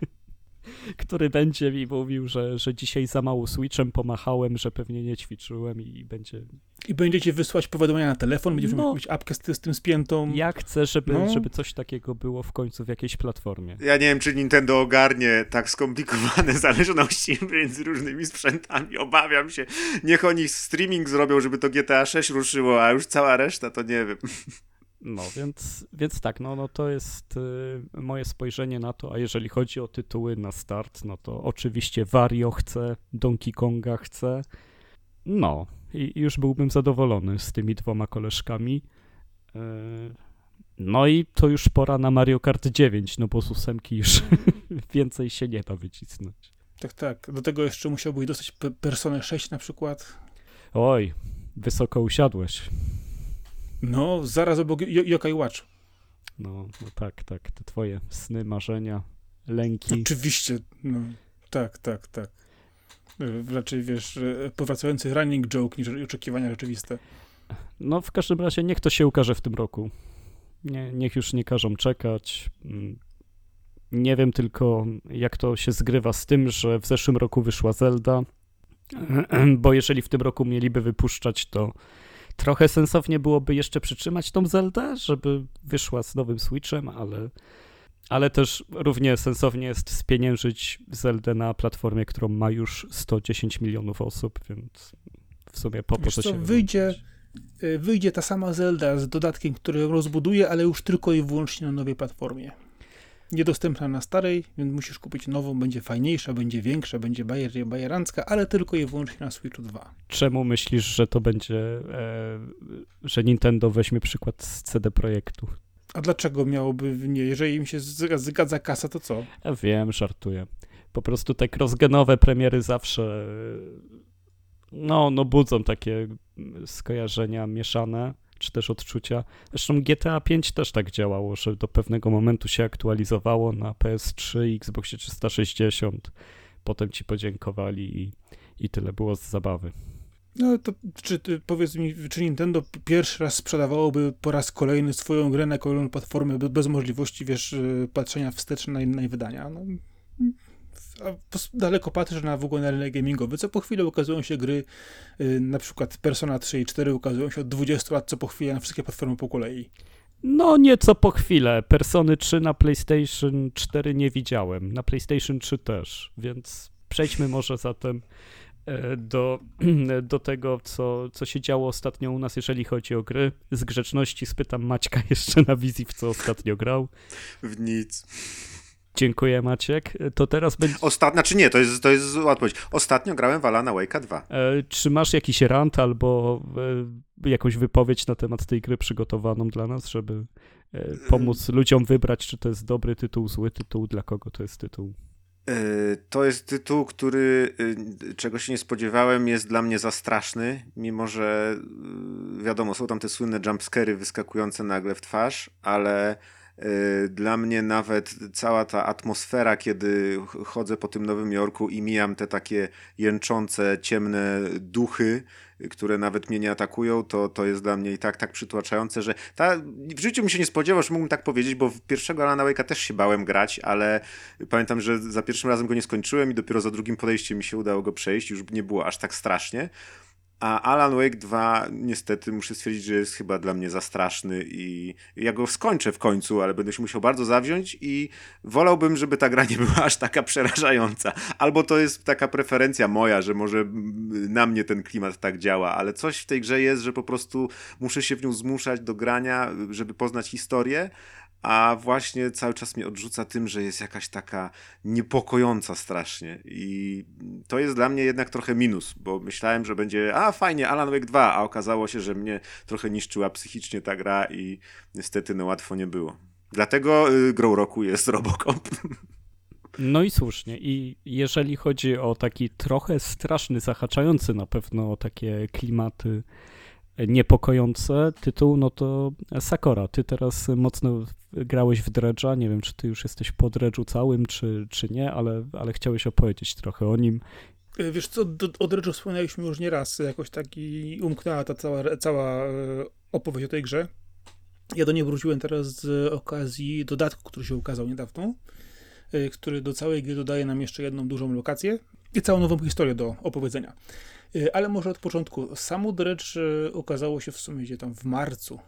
Speaker 2: który będzie mi mówił, że, że dzisiaj za mało Switchem pomachałem, że pewnie nie ćwiczyłem i będzie...
Speaker 1: I będziecie wysłać powiadomienia na telefon, będziesz
Speaker 2: No.
Speaker 1: mieć apkę z, z tym spiętą.
Speaker 2: Ja chcę, żeby,
Speaker 1: No.
Speaker 2: żeby coś takiego było w końcu w jakiejś platformie.
Speaker 3: Ja nie wiem, czy Nintendo ogarnie tak skomplikowane zależności między różnymi sprzętami. Obawiam się. Niech oni streaming zrobią, żeby to GTA 6 ruszyło, a już cała reszta to nie wiem.
Speaker 2: No, więc, więc tak, no, no to jest y, moje spojrzenie na to, a jeżeli chodzi o tytuły na start, no to oczywiście Wario chce, Donkey Konga chce, no i już byłbym zadowolony z tymi dwoma koleżkami. Y, No i to już pora na Mario Kart 9, no bo z ósemki już więcej się nie da wycisnąć.
Speaker 1: Tak, tak. Do tego jeszcze musiałbyś dostać pe- Personę 6 na przykład.
Speaker 2: Oj, wysoko usiadłeś.
Speaker 1: No, zaraz obok Yo- Yokai Watch.
Speaker 2: No, no tak, tak, te twoje sny, marzenia, lęki.
Speaker 1: Oczywiście. No, tak, tak, tak. Raczej, wiesz, powracający running joke niż oczekiwania rzeczywiste.
Speaker 2: No, w każdym razie niech to się ukaże w tym roku. Nie, niech już nie każą czekać. Mm, Nie wiem tylko, jak to się zgrywa z tym, że w zeszłym roku wyszła Zelda, bo jeżeli w tym roku mieliby wypuszczać, to trochę sensownie byłoby jeszcze przytrzymać tą Zeldę, żeby wyszła z nowym Switchem, ale, ale też równie sensownie jest spieniężyć Zeldę na platformie, którą ma już 110 milionów osób, więc w sumie po
Speaker 1: Wiesz
Speaker 2: co się
Speaker 1: wyjdzie-? E, Wyjdzie ta sama Zelda z dodatkiem, który ją rozbuduje, ale już tylko i wyłącznie na nowej platformie. Niedostępna na starej, więc musisz kupić nową, będzie fajniejsza, będzie większa, będzie bajer, bajerancka, ale tylko i wyłącznie na Switchu 2.
Speaker 2: Czemu myślisz, że to będzie, e, że Nintendo weźmie przykład z CD Projektu?
Speaker 1: A dlaczego miałoby nie? Jeżeli im się zga- zgadza kasa, to co?
Speaker 2: Ja wiem, żartuję. Po prostu te crossgenowe premiery zawsze e, no, no budzą takie skojarzenia mieszane, czy też odczucia. Zresztą GTA 5 też tak działało, że do pewnego momentu się aktualizowało na PS3 i Xboxie 360. Potem ci podziękowali i, i tyle było z zabawy.
Speaker 1: No to czy powiedz mi, czy Nintendo pierwszy raz sprzedawałoby po raz kolejny swoją grę na kolejną platformę be- bez możliwości, wiesz, y, patrzenia wstecz na, jej wydania? No, a daleko patrzysz na w ogóle na rynek gamingowy, co po chwili ukazują się gry, y, na przykład Persona 3 i 4 ukazują się od 20 lat, co po chwili na wszystkie platformy po kolei.
Speaker 2: No nieco po chwilę. Persony 3 na PlayStation 4 nie widziałem, na PlayStation 3 też, więc przejdźmy może zatem e, do, do tego, co, co się działo ostatnio u nas, jeżeli chodzi o gry. Z grzeczności spytam Maćka jeszcze na wizji, w co ostatnio grał.
Speaker 3: W nic.
Speaker 2: Dziękuję Maciek. To teraz będzie...
Speaker 3: Ostatnio, znaczy nie, to jest, to jest zła odpowiedź. Ostatnio grałem w Alana Wake'a 2.
Speaker 2: E, czy masz jakiś rant albo e, jakąś wypowiedź na temat tej gry przygotowaną dla nas, żeby e, pomóc ludziom wybrać, czy to jest dobry tytuł, zły tytuł, dla kogo to jest tytuł?
Speaker 3: Yy, To jest tytuł, który yy, czego się nie spodziewałem, jest dla mnie za straszny, mimo że yy, wiadomo, są tam te słynne jumpscary wyskakujące nagle w twarz, ale dla mnie nawet cała ta atmosfera, kiedy ch- chodzę po tym Nowym Jorku i mijam te takie jęczące, ciemne duchy, y, które nawet mnie nie atakują, to, to jest dla mnie i tak tak przytłaczające, że ta, w życiu bym się nie spodziewał, że mógłbym tak powiedzieć, bo w pierwszego Alana Wake'a też się bałem grać, ale Pamiętam, że za pierwszym razem go nie skończyłem i dopiero za drugim podejściem mi się udało go przejść. Już nie było aż tak strasznie. A Alan Wake 2 niestety muszę stwierdzić, że jest chyba dla mnie za straszny i ja go skończę w końcu, ale będę się musiał bardzo zawziąć i wolałbym, żeby ta gra nie była aż taka przerażająca. Albo to jest taka preferencja moja, że może na mnie ten klimat tak działa, ale coś w tej grze jest, że po prostu muszę się w nią zmuszać do grania, żeby poznać historię, a właśnie cały czas mnie odrzuca tym, że jest jakaś taka niepokojąca strasznie i to jest dla mnie jednak trochę minus, bo myślałem, że będzie a fajnie, Alan Wake 2, a okazało się, że mnie trochę niszczyła psychicznie ta gra i niestety no łatwo nie było. Dlatego y, grą roku jest Robocop.
Speaker 2: No i słusznie. I jeżeli chodzi o taki trochę straszny, zahaczający na pewno o takie klimaty niepokojące tytuł, no to Sakora. Ty teraz mocno grałeś w Dredge'a. Nie wiem, czy ty już jesteś po Dredge'u całym, czy, czy nie, ale, ale chciałeś opowiedzieć trochę o nim.
Speaker 1: E, wiesz co, o Dredge'u wspomnieliśmy już nie raz. Jakoś taki umknęła ta cała, cała e, opowieść o tej grze. Ja do niej wróciłem teraz z okazji dodatku, który się ukazał niedawno, e, który do całej gry dodaje nam jeszcze jedną dużą lokację i całą nową historię do opowiedzenia. E, ale może od początku. Samo Dredge e, ukazało się w sumie gdzie tam w marcu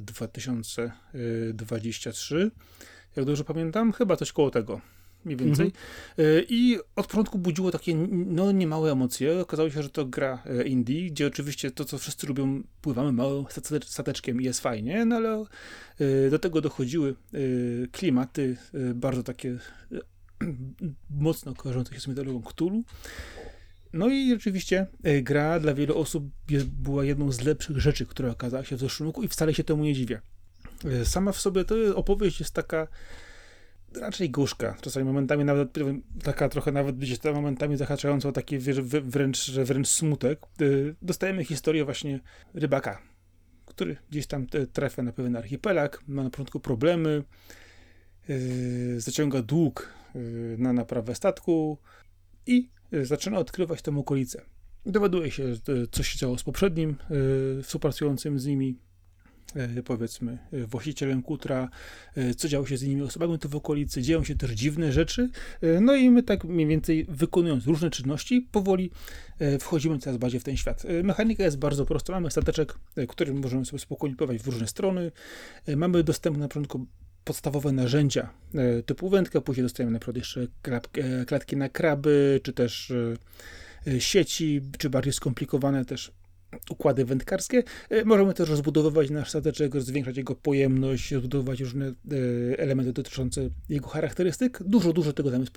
Speaker 1: 2023. Jak dobrze pamiętam, chyba coś koło tego mniej więcej. Mhm. I od początku budziło takie no, niemałe emocje. Okazało się, że to gra indie, gdzie oczywiście to, co wszyscy lubią, pływamy małym stateczkiem i jest fajnie, no ale do tego dochodziły klimaty bardzo takie mocno kojarzące się z mitologią Cthulhu. No i rzeczywiście e, gra dla wielu osób była jedną z lepszych rzeczy, która okazała się w zeszłym roku i wcale się temu nie dziwię. E, sama w sobie to opowieść jest taka raczej gorzka, czasami momentami nawet taka trochę nawet gdzieś tam momentami zahaczająca o taki wręcz, wręcz smutek. E, dostajemy historię właśnie rybaka, który gdzieś tam trafia na pewien archipelag, ma na początku problemy, zaciąga dług na naprawę statku i zaczyna odkrywać tę okolicę. Dowiaduje się, co się działo z poprzednim y, współpracującym z nimi, y, powiedzmy, właścicielem kutra, co działo się z innymi osobami tu w okolicy, dzieją się też dziwne rzeczy, no i my tak mniej więcej wykonując różne czynności, powoli wchodzimy coraz bardziej w ten świat. Mechanika jest bardzo prosta, mamy stateczek, którym możemy sobie spokojnie pływać w różne strony, mamy dostęp na początku podstawowe narzędzia e, typu wędka, później dostajemy na przykład jeszcze e, klatki na kraby, czy też e, sieci, czy bardziej skomplikowane też układy wędkarskie. Możemy też rozbudowywać nasz stateczek, zwiększać jego pojemność, rozbudowywać różne elementy dotyczące jego charakterystyk. Dużo, dużo tego tam jest.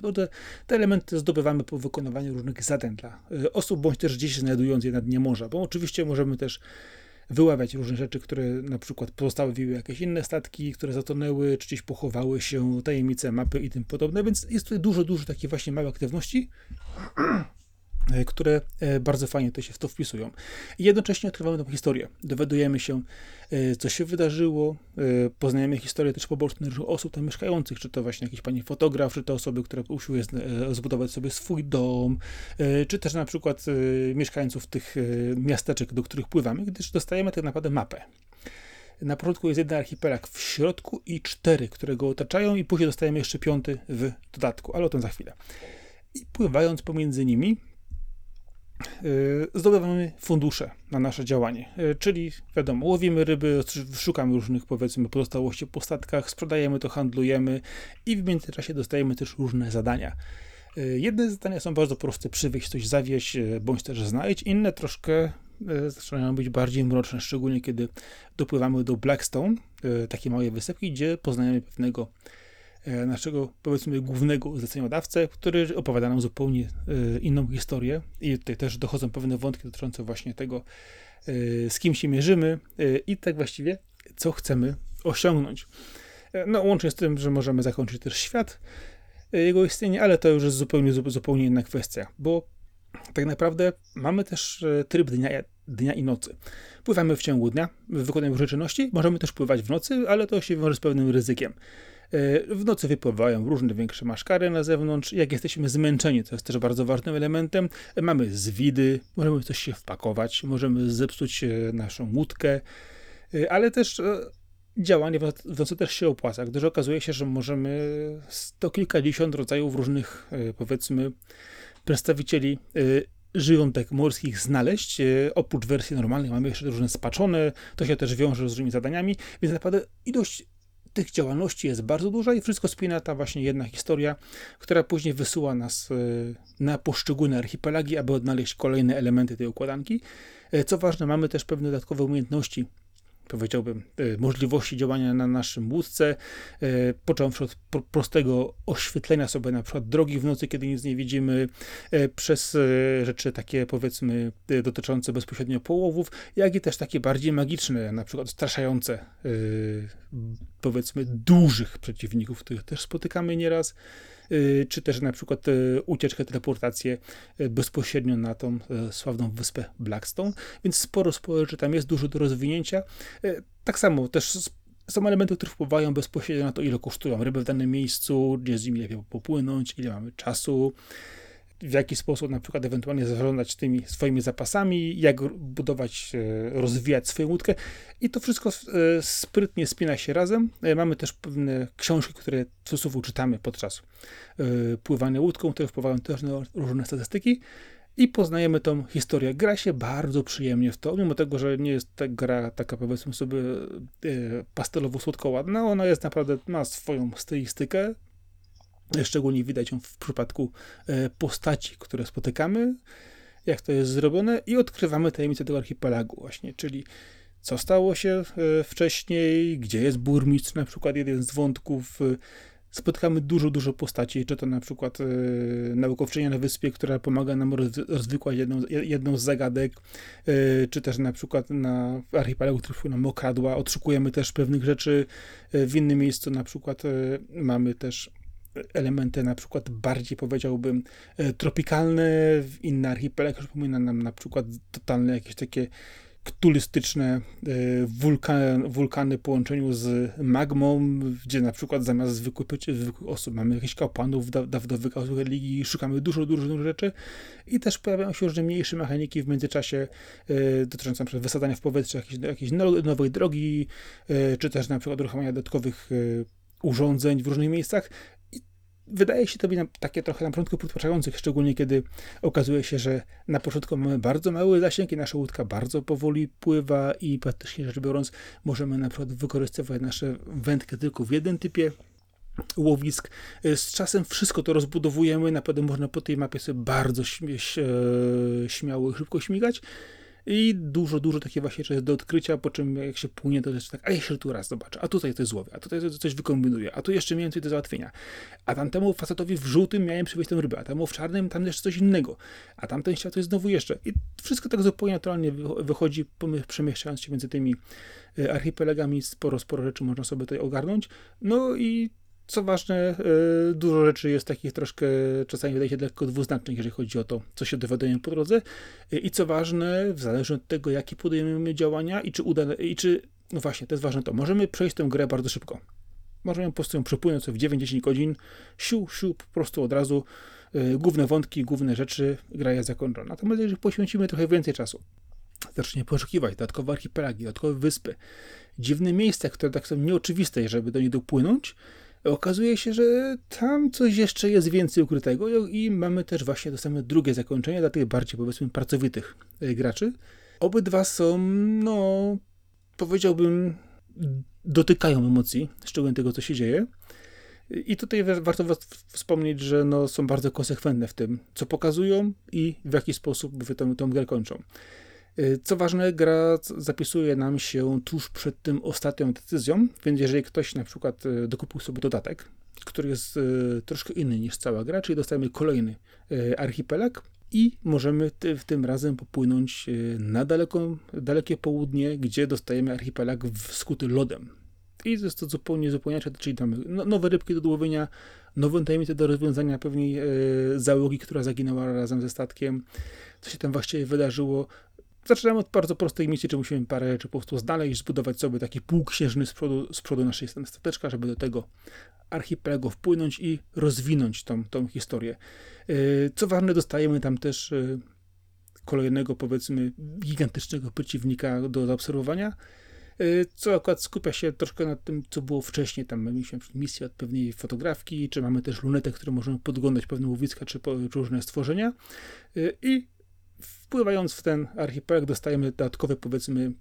Speaker 1: Te elementy zdobywamy po wykonywaniu różnych zadań dla osób, bądź też gdzieś znajdując je na dnie morza, bo oczywiście możemy też wyławiać różne rzeczy, które na przykład pozostawiły jakieś inne statki, które zatonęły, czy gdzieś pochowały się, tajemnice mapy i tym podobne, więc jest tutaj dużo, dużo takich właśnie małych aktywności, które e, bardzo fajnie to się w to wpisują. I jednocześnie odkrywamy tą historię. Dowiadujemy się, e, co się wydarzyło, poznajemy historię też pobocznych osób tam mieszkających, czy to właśnie jakiś pani fotograf, czy to osoby, które usiłuje zbudować sobie swój dom, czy też na przykład mieszkańców tych miasteczek, do których pływamy, gdyż dostajemy tak naprawdę mapę. Na początku jest jeden archipelag w środku i cztery, które go otaczają, i później dostajemy jeszcze piąty w dodatku, ale o tym za chwilę. I pływając pomiędzy nimi, zdobywamy fundusze na nasze działanie. Y, czyli wiadomo, łowimy ryby, szukamy różnych powiedzmy pozostałości po statkach, sprzedajemy to, handlujemy i w międzyczasie dostajemy też różne zadania. Y, jedne zadania są bardzo proste, przywieźć coś, zawieźć, bądź też znajdź, inne troszkę zaczynają być bardziej mroczne, szczególnie kiedy dopływamy do Blackstone, takiej małej wysepki, gdzie poznajemy pewnego naszego, powiedzmy, głównego zleceniodawcę, który opowiada nam zupełnie e, inną historię i tutaj też dochodzą pewne wątki dotyczące właśnie tego, e, z kim się mierzymy i tak właściwie, co chcemy osiągnąć. No, łącznie z tym, że możemy zakończyć też świat, jego istnienie, ale to już jest zupełnie, zupełnie inna kwestia, bo tak naprawdę mamy też tryb dnia, dnia i nocy. Pływamy w ciągu dnia, wykonujemy różne czynności, możemy też pływać w nocy, ale to się wiąże z pewnym ryzykiem. E, w nocy wypływają różne większe maszkary na zewnątrz. Jak jesteśmy zmęczeni, to jest też bardzo ważnym elementem, mamy zwidy, możemy coś się wpakować, możemy zepsuć e, naszą łódkę, e, ale też działanie w nocy też się opłaca, gdyż okazuje się, że możemy sto kilkadziesiąt rodzajów różnych, powiedzmy, przedstawicieli żyjątek morskich znaleźć. Oprócz wersji normalnej mamy jeszcze różne spaczone, to się też wiąże z różnymi zadaniami, więc naprawdę ilość tych działalności jest bardzo dużo i wszystko spina ta właśnie jedna historia, która później wysyła nas e, na poszczególne archipelagi, aby odnaleźć kolejne elementy tej układanki. E, co ważne, mamy też pewne dodatkowe umiejętności powiedziałbym, e, możliwości działania na naszym łódce, począwszy od prostego oświetlenia sobie na przykład drogi w nocy, kiedy nic nie widzimy, przez rzeczy takie powiedzmy dotyczące bezpośrednio połowów, jak i też takie bardziej magiczne, na przykład straszające powiedzmy dużych przeciwników, których też spotykamy nieraz. czy też na przykład ucieczkę, teleportację bezpośrednio na tą sławną wyspę Blackstone, więc sporo, sporo tam jest, dużo do rozwinięcia. Tak samo też są elementy, które wpływają bezpośrednio na to, ile kosztują ryby w danym miejscu, gdzie z nimi lepiej popłynąć, ile mamy czasu, w jaki sposób na przykład ewentualnie zarządzać tymi swoimi zapasami, jak budować, e, rozwijać swoją łódkę i to wszystko e, sprytnie spina się razem. E, mamy też pewne książki, które cudzysłowie czytamy podczas pływania łódką, które wpływają też na różne statystyki i poznajemy tą historię. Gra się bardzo przyjemnie w to, mimo tego, że nie jest ta gra taka powiedzmy sobie pastelowo-słodko ładna, ona jest naprawdę, ma swoją stylistykę, Szczególnie widać ją w przypadku e, postaci, które spotykamy, jak to jest zrobione, i odkrywamy tajemnicę tego archipelagu, właśnie, czyli co stało się e, wcześniej, gdzie jest burmistrz, na przykład jeden z wątków. E, Spotkamy dużo, dużo postaci, czy to na przykład naukowczynia na wyspie, która pomaga nam rozwikłać jedną, jedną z zagadek, czy też na przykład na archipelagu, wpływa nam okradła. Odszukujemy też pewnych rzeczy w innym miejscu, na przykład mamy też elementy na przykład bardziej powiedziałbym e, tropikalne, inne archipelag przypomina nam na przykład totalne jakieś takie ktulistyczne e, wulkan, wulkany w połączeniu z magmą, gdzie na przykład zamiast zwykłych, zwykłych osób mamy jakichś kapłanów, dawnowych religii, szukamy dużo, dużo różnych rzeczy. I też pojawiają się różne mniejsze mechaniki w międzyczasie e, dotyczące przykład wysadzania w powietrze jakiejś, jakiejś nowej drogi, czy też na przykład uruchamiania dodatkowych urządzeń w różnych miejscach wydaje się to być takie trochę na początku podpatrzających, szczególnie kiedy okazuje się, że na początku mamy bardzo mały zasięg i nasza łódka bardzo powoli pływa i praktycznie rzecz biorąc możemy na przykład wykorzystywać nasze wędkę tylko w jednym typie łowisk. Z czasem wszystko to rozbudowujemy, naprawdę można po tej mapie sobie bardzo śmiało i szybko śmigać. I dużo, dużo takie właśnie rzeczy do odkrycia, po czym jak się płynie, to jest tak, a jeszcze tu raz zobaczę, a tutaj coś złowię, a tutaj coś wykombinuję, a tu jeszcze miałem coś do załatwienia. A tamtemu facetowi w żółtym miałem przywieźć tę rybę, a temu w czarnym tam jeszcze coś innego, a tamten chciał coś znowu jeszcze. I wszystko tak zupełnie naturalnie wychodzi, przemieszczając się między tymi e, archipelagami, sporo, sporo rzeczy można sobie tutaj ogarnąć. No i co ważne, e, dużo rzeczy jest takich troszkę, czasami wydaje się lekko dwuznacznych, jeżeli chodzi o to, co się dowiadujemy po drodze. E, I co ważne, w zależności od tego, jakie podejmiemy działania i czy uda, i czy, no właśnie, to jest ważne to, możemy przejść tę grę bardzo szybko. Możemy po prostu ją przepłynąć w 9-10 godzin, siu, siu, po prostu od razu, e, główne wątki, główne rzeczy, gra jest zakończona. Natomiast jeżeli poświęcimy trochę więcej czasu, zacznie poszukiwać dodatkowe archipelagi, dodatkowe wyspy, dziwne miejsca, które tak są nieoczywiste, żeby do nich dopłynąć, okazuje się, że tam coś jeszcze jest więcej ukrytego i mamy też właśnie to same drugie zakończenie dla tych bardziej powiedzmy pracowitych e, graczy. Obydwa są, no, powiedziałbym, dotykają emocji, szczególnie tego, co się dzieje. I tutaj warto wspomnieć, że no, są bardzo konsekwentne w tym, co pokazują i w jaki sposób tę, tę grę kończą. Y, co ważne, gra zapisuje nam się tuż przed tym ostatnią decyzją, więc jeżeli ktoś na przykład y, dokupił sobie dodatek, który jest y, troszkę inny niż cała gra, czyli dostajemy kolejny archipelag i możemy w tym razem popłynąć na daleką, dalekie południe, gdzie dostajemy archipelag skuty lodem. I jest to zupełnie zupełnie czyli mamy no, nowe rybki do łowienia, nowe tajemnice do rozwiązania pewnej załogi, która zaginęła razem ze statkiem. Co się tam właściwie wydarzyło, Zaczynamy od bardzo prostej misji, czy musimy parę rzeczy po prostu znaleźć, zbudować sobie taki półksiężny z przodu, z przodu naszej stateczka, żeby do tego archipelagu wpłynąć i rozwinąć tą, tą historię. Y, co ważne, dostajemy tam też y, kolejnego, powiedzmy, gigantycznego przeciwnika do zaobserwowania, y, co akurat skupia się troszkę na tym, co było wcześniej. Tam mieliśmy misję od pewnej fotografki, czy mamy też lunetę, które możemy podglądać pewne łowiska, czy różne stworzenia. I wpływając w ten archipelag dostajemy dodatkowe powiedzmy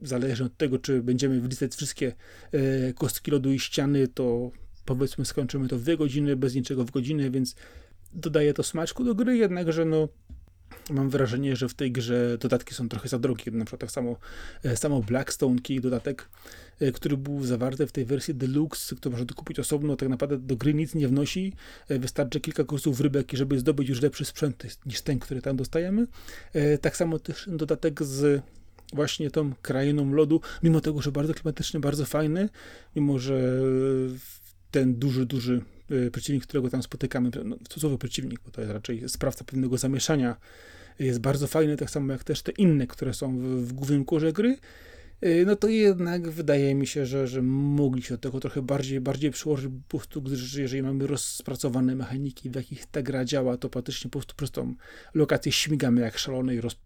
Speaker 1: zależnie od tego, czy będziemy wliczać wszystkie e, kostki lodu i ściany, to powiedzmy skończymy to w dwie godziny, bez niczego w godzinę, więc dodaje to smaczku do gry, jednakże no mam wrażenie, że w tej grze dodatki są trochę za drogie, na przykład tak samo, e, samo Blackstone Key dodatek, e, który był zawarty w tej wersji Deluxe, który można kupić osobno, tak naprawdę do gry nic nie wnosi, e, wystarczy kilka kursów rybek, żeby zdobyć już lepszy sprzęt niż ten, który tam dostajemy. Tak samo też dodatek z właśnie tą krainą lodu, mimo tego, że bardzo klimatyczny, bardzo fajny, mimo że ten duży, duży przeciwnik, którego tam spotykamy, no, w przeciwnik, bo to jest raczej sprawca pewnego zamieszania, jest bardzo fajny, tak samo jak też te inne, które są w, w głównym kurze gry, y, no to jednak wydaje mi się, że, że mogli się do tego trochę bardziej, bardziej przyłożyć po prostu, gdyż jeżeli mamy rozpracowane mechaniki, w jakich ta gra działa, to praktycznie po prostu przez tą lokację śmigamy jak szalone i roz,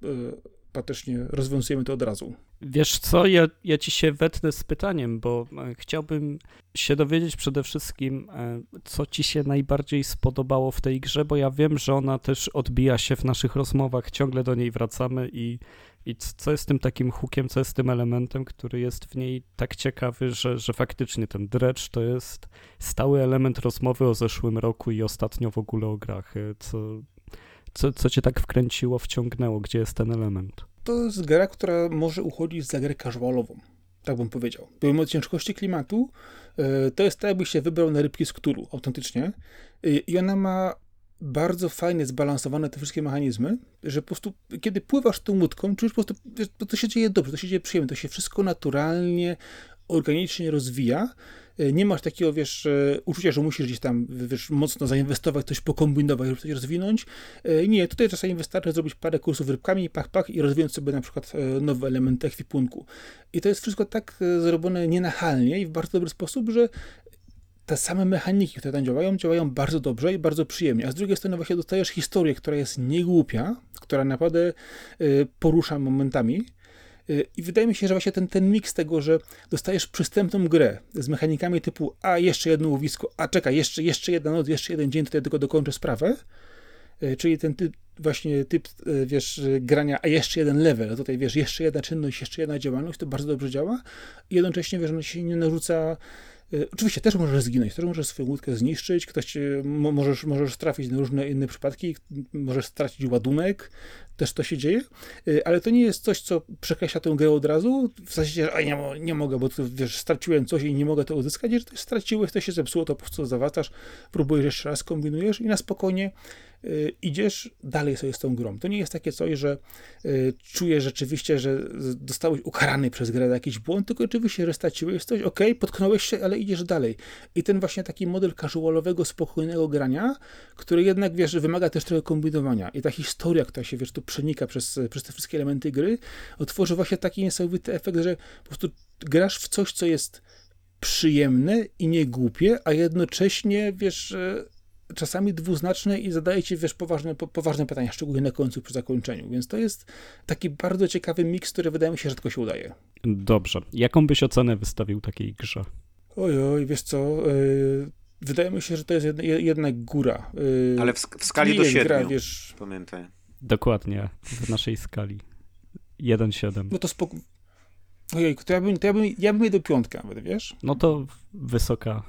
Speaker 1: praktycznie rozwiązujemy to od razu.
Speaker 2: Wiesz co, ja, ja ci się wetnę z pytaniem, bo e, chciałbym się dowiedzieć przede wszystkim, e, co ci się najbardziej spodobało w tej grze, bo ja wiem, że ona też odbija się w naszych rozmowach, ciągle do niej wracamy i, i co jest tym takim hukiem, co jest tym elementem, który jest w niej tak ciekawy, że, że faktycznie ten drecz to jest stały element rozmowy o zeszłym roku i ostatnio w ogóle o grach, e, co, co, co cię tak wkręciło, wciągnęło? Gdzie jest ten element?
Speaker 1: To jest gra, która może uchodzić za grę casualową. Tak bym powiedział. Pomimo ciężkości klimatu, e, to jest tak, jakbyś się wybrał na rybki z ktulu, autentycznie. E, I ona ma bardzo fajnie zbalansowane te wszystkie mechanizmy, że po prostu, kiedy pływasz tą łódką, czujesz po prostu, to, się dzieje dobrze, to się dzieje przyjemnie, to się wszystko naturalnie, organicznie rozwija nie masz takiego, wiesz, e, uczucia, że musisz gdzieś tam, wiesz, mocno zainwestować, coś pokombinować, żeby coś rozwinąć. E, nie, tutaj czasami wystarczy zrobić parę kursów rybkami, pach, pach i rozwinąć sobie na przykład nowe elementy ekwipunku. I to jest wszystko tak zrobione nienachalnie i w bardzo dobry sposób, że te same mechaniki, które tam działają, działają bardzo dobrze i bardzo przyjemnie. A z drugiej strony właśnie dostajesz historię, która jest niegłupia, która naprawdę porusza momentami I wydaje mi się, że właśnie ten, ten miks tego, że dostajesz przystępną grę z mechanikami typu a jeszcze jedno łowisko, a czekaj, jeszcze, jeszcze jedna noc, jeszcze jeden dzień, tutaj tylko dokończę sprawę, y, czyli ten typ, właśnie typ, y, wiesz, grania, a jeszcze jeden level, tutaj, wiesz, jeszcze jedna czynność, jeszcze jedna działalność, to bardzo dobrze działa. I jednocześnie, wiesz, ono się nie narzuca oczywiście też możesz zginąć, też możesz swoją łódkę zniszczyć, ktoś, możesz, możesz trafić na różne inne przypadki, możesz stracić ładunek, też to się dzieje, e, ale to nie jest coś, co przekreśla tę grę od razu, w sensie, że nie, nie mogę, bo tu, wiesz, straciłem coś i nie mogę to uzyskać, jeżeli straciłeś, to się zepsuło, to po prostu zawatasz, próbujesz jeszcze raz, kombinujesz i na spokojnie idziesz dalej sobie z tą grą. To nie jest takie coś, że y, czujesz rzeczywiście, że dostałeś ukarany przez grę za jakiś błąd, tylko oczywiście, że straciłeś coś, ok, potknąłeś się, ale idziesz dalej. I ten właśnie taki model casualowego, spokojnego grania, który jednak, wiesz, wymaga też trochę kombinowania. I ta historia, która się, wiesz, tu przenika przez, przez te wszystkie elementy gry, otworzy właśnie taki niesamowity efekt, że po prostu grasz w coś, co jest przyjemne i nie głupie, a jednocześnie, wiesz, czasami dwuznaczne i zadaje ci, wiesz, poważne, po, poważne pytania, szczególnie na końcu, przy zakończeniu. Więc to jest taki bardzo ciekawy miks, który wydaje mi się rzadko się udaje.
Speaker 2: Dobrze. Jaką byś ocenę wystawił takiej grze?
Speaker 1: Oj, oj, wiesz co, yy, wydaje mi się, że to jest jedna, jednak góra.
Speaker 3: Yy, Ale w, w skali do siedmiu, gra, wiesz, pamiętaj.
Speaker 2: Dokładnie, w naszej skali. 1,7.
Speaker 1: No to spoko... Ojej, to ja bym, to ja bym, ja bym je do piątkę nawet, wiesz?
Speaker 2: No to wysoka,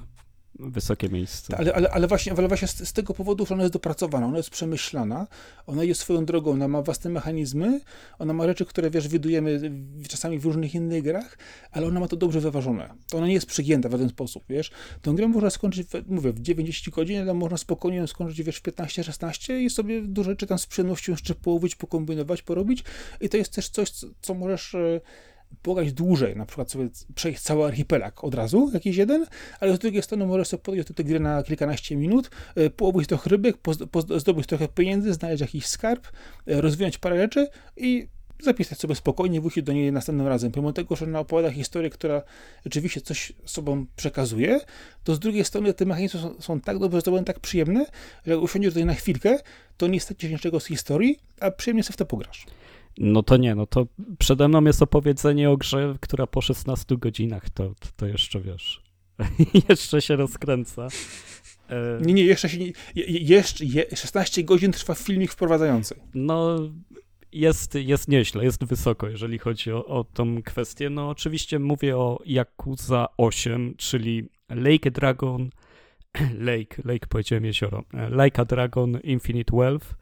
Speaker 2: wysokie miejsce.
Speaker 1: Ale, ale, ale właśnie, ale właśnie z, z, tego powodu, że ona jest dopracowana, ona jest przemyślana, ona jest swoją drogą, ona ma własne mechanizmy, ona ma rzeczy, które wiesz, widujemy czasami w różnych innych grach, ale ona ma to dobrze wyważone. To ona nie jest przygięta w żaden sposób, wiesz. Tę grę można skończyć, mówię, w 90 godzin, ale można spokojnie ją skończyć, wiesz, w 15-16 i sobie dużo rzeczy tam z przyjemnością jeszcze połowić, pokombinować, porobić i to jest też coś, co, co możesz e, pograć dłużej, na przykład sobie przejść cały archipelag od razu, jakiś jeden, ale z drugiej strony możesz sobie podjąć tę grę na kilkanaście minut, e, połowić trochę rybek, zdobyć trochę pieniędzy, znaleźć jakiś skarb, e, rozwijać parę rzeczy i zapisać sobie spokojnie, wrócić do niej następnym razem. Pomimo tego, że ona opowiada historię, która rzeczywiście coś sobą przekazuje, to z drugiej strony te mechanizmy są, są tak dobrze zrobione, tak przyjemne, że jak usiądziesz tutaj na chwilkę, to nie stracisz niczego z historii, a przyjemnie sobie w to pograsz.
Speaker 2: No to nie, no to przede mną jest opowiedzenie o grze, która po 16 godzinach to, to, to jeszcze wiesz. jeszcze się rozkręca.
Speaker 1: E... Nie, nie, jeszcze się nie, jeszcze je, 16 godzin trwa filmik wprowadzający.
Speaker 2: No, jest, jest nieźle, jest wysoko, jeżeli chodzi o, o tą kwestię. No, oczywiście mówię o Yakuza 8, czyli Lake Dragon, Lake, Lake powiedziałem jezioro, Like a Dragon Infinite Wealth,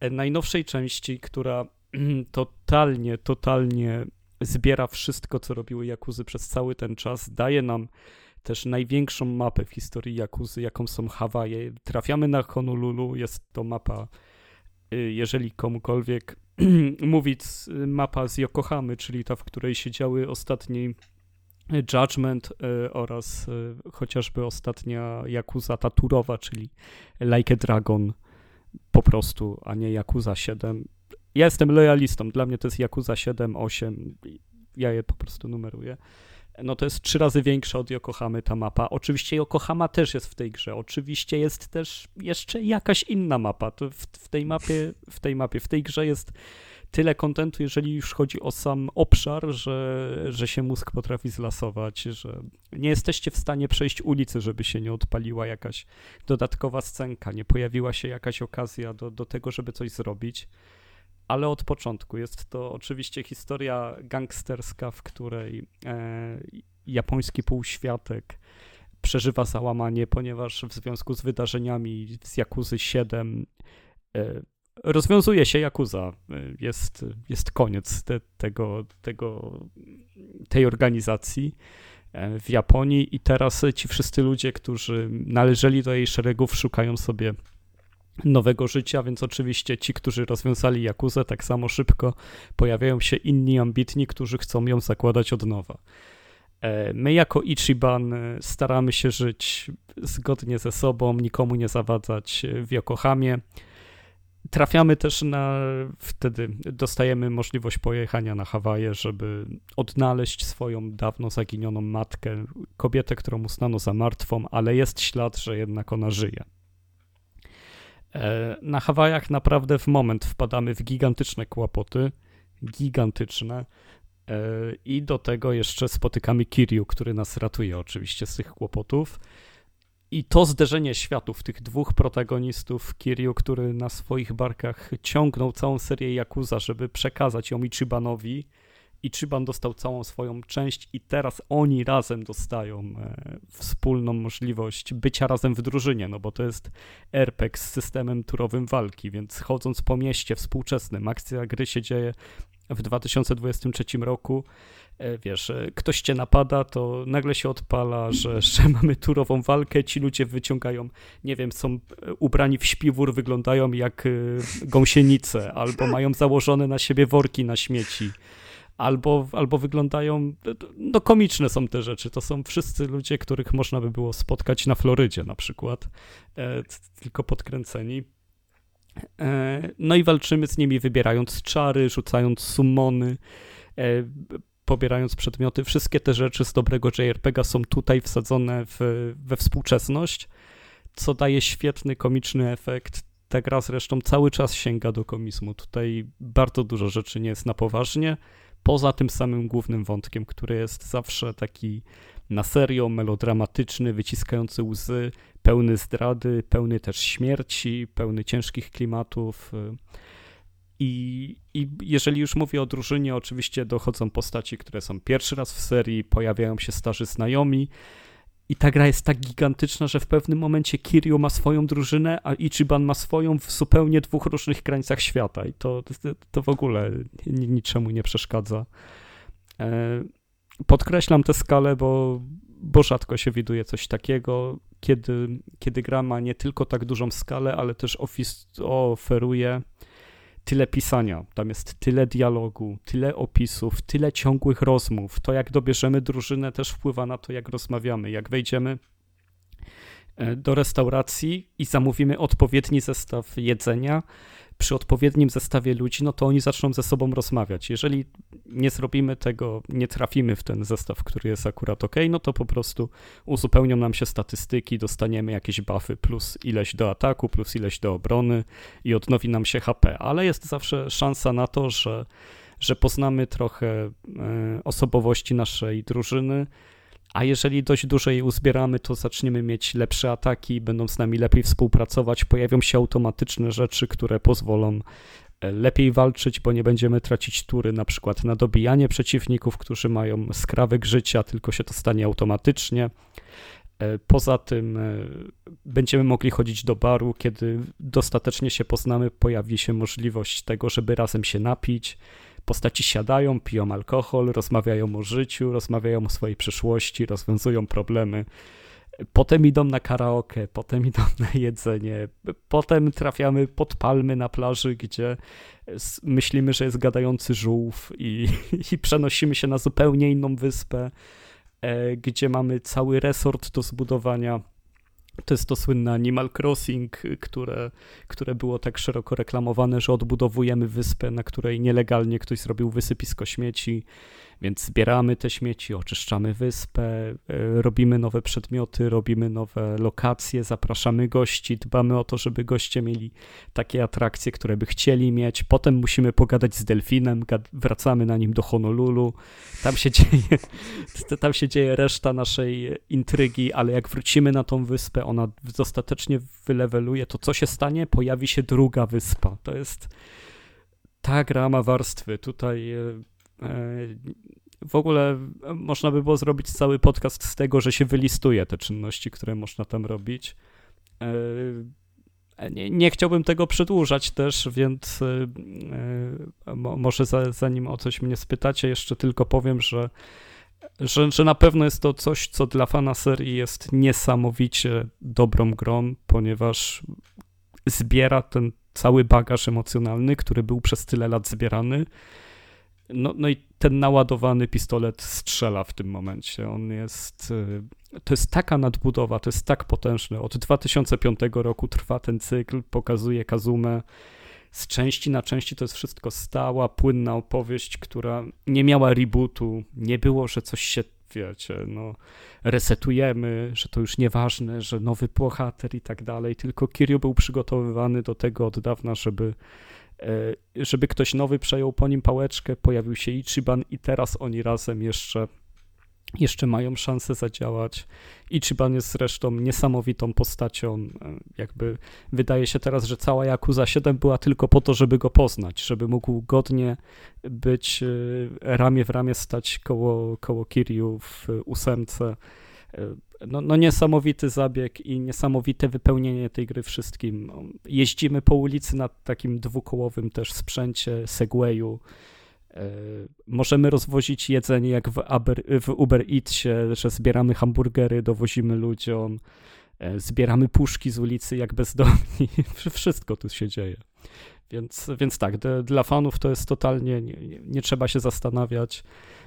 Speaker 2: e, najnowszej części, która totalnie, totalnie zbiera wszystko, co robiły Jakuzy przez cały ten czas. Daje nam też największą mapę w historii Jakuzy, jaką są Hawaje. Trafiamy na Honolulu, jest to mapa, y, jeżeli komukolwiek mówić, mapa z Yokohamy, czyli ta, w której się działy ostatni Judgment oraz chociażby ostatnia Yakuza Taturowa, czyli Like a Dragon po prostu, a nie Yakuza 7. Ja jestem lojalistą, dla mnie to jest Yakuza 7, 8, ja je po prostu numeruję no to jest trzy razy większa od Yokohamy ta mapa. Oczywiście Yokohama też jest w tej grze. Oczywiście jest też jeszcze jakaś inna mapa. To w, w, tej mapie, w tej mapie, w tej grze jest tyle kontentu, jeżeli już chodzi o sam obszar, że, że się mózg potrafi zlasować, że nie jesteście w stanie przejść ulicy, żeby się nie odpaliła jakaś dodatkowa scenka, nie pojawiła się jakaś okazja do, do tego, żeby coś zrobić ale od początku. Jest to oczywiście historia gangsterska, w której e, japoński półświatek przeżywa załamanie, ponieważ w związku z wydarzeniami z Jakuzy 7 e, rozwiązuje się Jakuza. E, jest, jest koniec te, tego, tego, tej organizacji e, w Japonii i teraz ci wszyscy ludzie, którzy należeli do jej szeregów, szukają sobie nowego życia, więc oczywiście ci, którzy rozwiązali Jakuzę, tak samo szybko pojawiają się inni ambitni, którzy chcą ją zakładać od nowa. E, my jako Ichiban e, staramy się żyć zgodnie ze sobą, nikomu nie zawadzać w Yokohamie. Trafiamy też na, wtedy dostajemy możliwość pojechania na Hawaje, żeby odnaleźć swoją dawno zaginioną matkę, kobietę, którą uznano za martwą, ale jest ślad, że jednak ona żyje. E, na Hawajach naprawdę w moment wpadamy w gigantyczne kłopoty, gigantyczne. E, I do tego jeszcze spotykamy Kiryu, który nas ratuje oczywiście z tych kłopotów. I to zderzenie światów tych dwóch protagonistów, Kiryu, który na swoich barkach ciągnął całą serię Yakuza, żeby przekazać ją Ichibanowi, Ichiban dostał całą swoją część i teraz oni razem dostają e, wspólną możliwość bycia razem w drużynie, no bo to jest RPG z systemem turowym walki, więc chodząc po mieście współczesnym, akcja gry się dzieje w 2023 roku, e, wiesz, e, ktoś cię napada, to nagle się odpala, że, że mamy turową walkę, ci ludzie wyciągają, nie wiem, są ubrani w śpiwór, wyglądają jak gąsienice, albo mają założone na siebie worki na śmieci albo, albo wyglądają, no komiczne są te rzeczy, to są wszyscy ludzie, których można by było spotkać na Florydzie na przykład, e, tylko podkręceni. E, no i walczymy z nimi wybierając czary, rzucając summony, e, pobierając przedmioty. Wszystkie te rzeczy z dobrego JRPG są tutaj wsadzone w, we współczesność, co daje świetny, komiczny efekt. Ta gra zresztą cały czas sięga do komizmu. Tutaj bardzo dużo rzeczy nie jest na poważnie poza tym samym głównym wątkiem, który jest zawsze taki na serio, melodramatyczny, wyciskający łzy, pełny zdrady, pełny też śmierci, pełny ciężkich klimatów. I, I jeżeli już mówię o drużynie, oczywiście dochodzą postaci, które są pierwszy raz w serii, pojawiają się starzy znajomi, i ta gra jest tak gigantyczna, że w pewnym momencie Kiryu ma swoją drużynę, a Ichiban ma swoją w zupełnie dwóch różnych krańcach świata. I to, to w ogóle niczemu nie przeszkadza. E, podkreślam tę skalę, bo, bo rzadko się widuje coś takiego, kiedy, kiedy gra ma nie tylko tak dużą skalę, ale też oferuje tyle pisania, tam jest tyle dialogu, tyle opisów, tyle ciągłych rozmów. To, jak dobierzemy drużynę, też wpływa na to, jak rozmawiamy. Jak wejdziemy e, do restauracji i zamówimy odpowiedni zestaw jedzenia, przy odpowiednim zestawie ludzi, no to oni zaczną ze sobą rozmawiać. Jeżeli nie zrobimy tego, nie trafimy w ten zestaw, który jest akurat ok, no to po prostu uzupełnią nam się statystyki, dostaniemy jakieś buffy plus ileś do ataku, plus ileś do obrony i odnowi nam się HP, ale jest zawsze szansa na to, że, że poznamy trochę e, osobowości naszej drużyny, a jeżeli dość dużo jej uzbieramy, to zaczniemy mieć lepsze ataki, będą z nami lepiej współpracować, pojawią się automatyczne rzeczy, które pozwolą lepiej walczyć, bo nie będziemy tracić tury na przykład na dobijanie przeciwników, którzy mają skrawek życia, tylko się to stanie automatycznie. E, poza tym e, będziemy mogli chodzić do baru, kiedy dostatecznie się poznamy, pojawi się możliwość tego, żeby razem się napić Postaci siadają, piją alkohol, rozmawiają o życiu, rozmawiają o swojej przyszłości, rozwiązują problemy. Potem idą na karaoke, potem idą na jedzenie, potem trafiamy pod palmy na plaży, gdzie myślimy, że jest gadający żółw i, i przenosimy się na zupełnie inną wyspę. e, gdzie mamy cały resort do zbudowania. To jest to słynne Animal Crossing, które, które było tak szeroko reklamowane, że odbudowujemy wyspę, na której nielegalnie ktoś zrobił wysypisko śmieci więc zbieramy te śmieci, oczyszczamy wyspę, e, robimy nowe przedmioty, robimy nowe lokacje, zapraszamy gości, dbamy o to, żeby goście mieli takie atrakcje, które by chcieli mieć. Potem musimy pogadać z delfinem, wracamy na nim do Honolulu. Tam się dzieje, tam się dzieje reszta naszej intrygi, ale jak wrócimy na tą wyspę, ona dostatecznie wyleweluje, to co się stanie? Pojawi się druga wyspa. To jest ta gra ma warstwy. Tutaj e, w ogóle można by było zrobić cały podcast z tego, że się wylistuje te czynności, które można tam robić. E, nie, nie chciałbym tego przedłużać też, więc e, może za, zanim o coś mnie spytacie, jeszcze tylko powiem, że, że, że na pewno jest to coś, co dla fana serii jest niesamowicie dobrą grą, ponieważ zbiera ten cały bagaż emocjonalny, który był przez tyle lat zbierany no, no i ten naładowany pistolet strzela w tym momencie. On jest. Y, to jest taka nadbudowa, to jest tak potężne. Od 2005 roku trwa ten cykl, pokazuje Kazumę. Z części na części to jest wszystko stała, płynna opowieść, która nie miała rebootu. Nie było, że coś się, wiecie, no, resetujemy, że to już nieważne, że nowy bohater i tak dalej. Tylko Kiryu był przygotowywany do tego od dawna, żeby żeby ktoś nowy przejął po nim pałeczkę, pojawił się Ichiban i teraz oni razem jeszcze jeszcze mają szansę zadziałać. Ichiban jest zresztą niesamowitą postacią. E, jakby wydaje się teraz, że cała Yakuza 7 była tylko po to, żeby go poznać, żeby mógł godnie być e, ramię w ramię stać koło, koło Kiryu w ósemce no, no niesamowity zabieg i niesamowite wypełnienie tej gry wszystkim. Jeździmy po ulicy na takim dwukołowym też sprzęcie, Segwayu. E, możemy rozwozić jedzenie jak w Uber, w Uber Eatsie, że zbieramy hamburgery, dowozimy ludziom, e, zbieramy puszki z ulicy jak bezdomni. Wszystko tu się dzieje. Więc, więc tak, dla fanów to jest totalnie, nie, nie, nie trzeba się zastanawiać.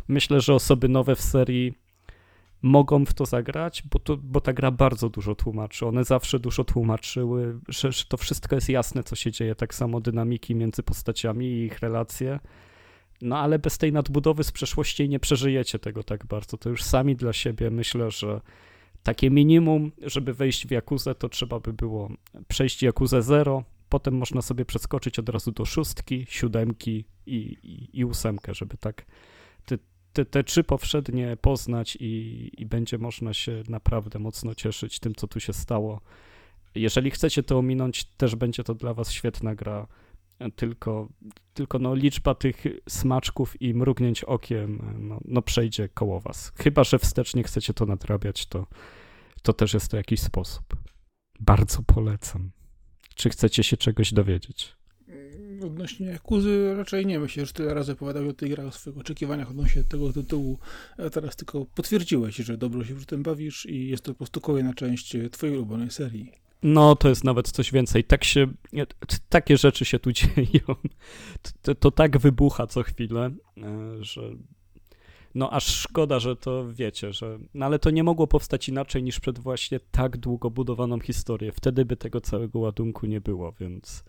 Speaker 2: Myślę, że osoby nowe w serii mogą w to zagrać, bo, to, bo ta gra bardzo dużo tłumaczy. One zawsze dużo tłumaczyły, że, że to wszystko jest jasne, co się dzieje, tak samo dynamiki między postaciami i ich relacje. No ale bez tej nadbudowy z przeszłości nie przeżyjecie tego tak bardzo. To już sami dla siebie myślę, że takie minimum, żeby wejść w Jakuzę, to trzeba by było przejść Jakuzę 0, potem można sobie przeskoczyć od razu do szóstki, siódemki i, i, i ósemkę, żeby tak te, te trzy powszednie poznać i, i będzie można się naprawdę mocno cieszyć tym, co tu się stało. Jeżeli chcecie to ominąć, też będzie to dla was świetna gra. Tylko, tylko no, liczba tych smaczków i mrugnięć okiem no, no przejdzie koło was. Chyba, że wstecznie chcecie to nadrabiać, to, to też jest to jakiś sposób. Bardzo polecam. Czy chcecie się czegoś dowiedzieć?
Speaker 1: Odnośnie Jakuzy raczej nie. Myślę, że tyle razy opowiadał o tej grze, o swoich oczekiwaniach odnośnie tego tytułu. Teraz tylko potwierdziłeś, że dobrze się w tym bawisz i jest to po prostu kolejna część twojej ulubionej serii.
Speaker 2: No, to jest nawet coś więcej. Tak się, takie rzeczy się tu dzieją. To, to tak wybucha co chwilę, e, że no aż szkoda, że to wiecie, że. No ale to nie mogło powstać inaczej niż przed właśnie tak długo budowaną historię. Wtedy by tego całego ładunku nie było, więc.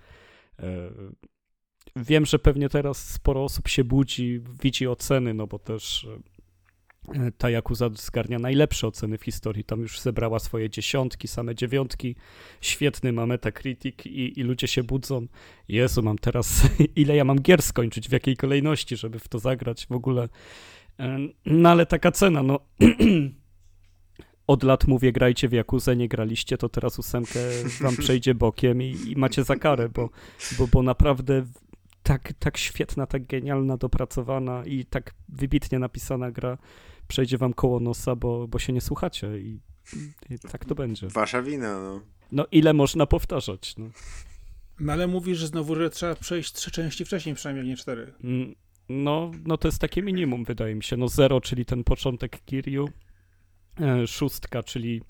Speaker 2: Wiem, że pewnie teraz sporo osób się budzi, widzi oceny, no bo też e, ta Yakuza zgarnia najlepsze oceny w historii. Tam już zebrała swoje dziesiątki, same dziewiątki. Świetny ma Metacritic i, i ludzie się budzą. Jezu, mam teraz, ile ja mam gier skończyć, w jakiej kolejności, żeby w to zagrać w ogóle. E, no ale taka cena, no... Od lat mówię, grajcie w Jakuzę, nie graliście, to teraz ósemkę wam przejdzie bokiem i, i macie za karę, bo, bo, bo naprawdę tak, tak świetna, tak genialna, dopracowana i tak wybitnie napisana gra przejdzie wam koło nosa, bo, bo się nie słuchacie i, i tak to będzie.
Speaker 3: Wasza wina, no.
Speaker 2: No ile można powtarzać, no.
Speaker 1: No ale mówisz że znowu, że trzeba przejść trzy części wcześniej, przynajmniej nie cztery.
Speaker 2: Mm, no, no to jest takie minimum, wydaje mi się. No zero, czyli ten początek Kiryu, e, szóstka, czyli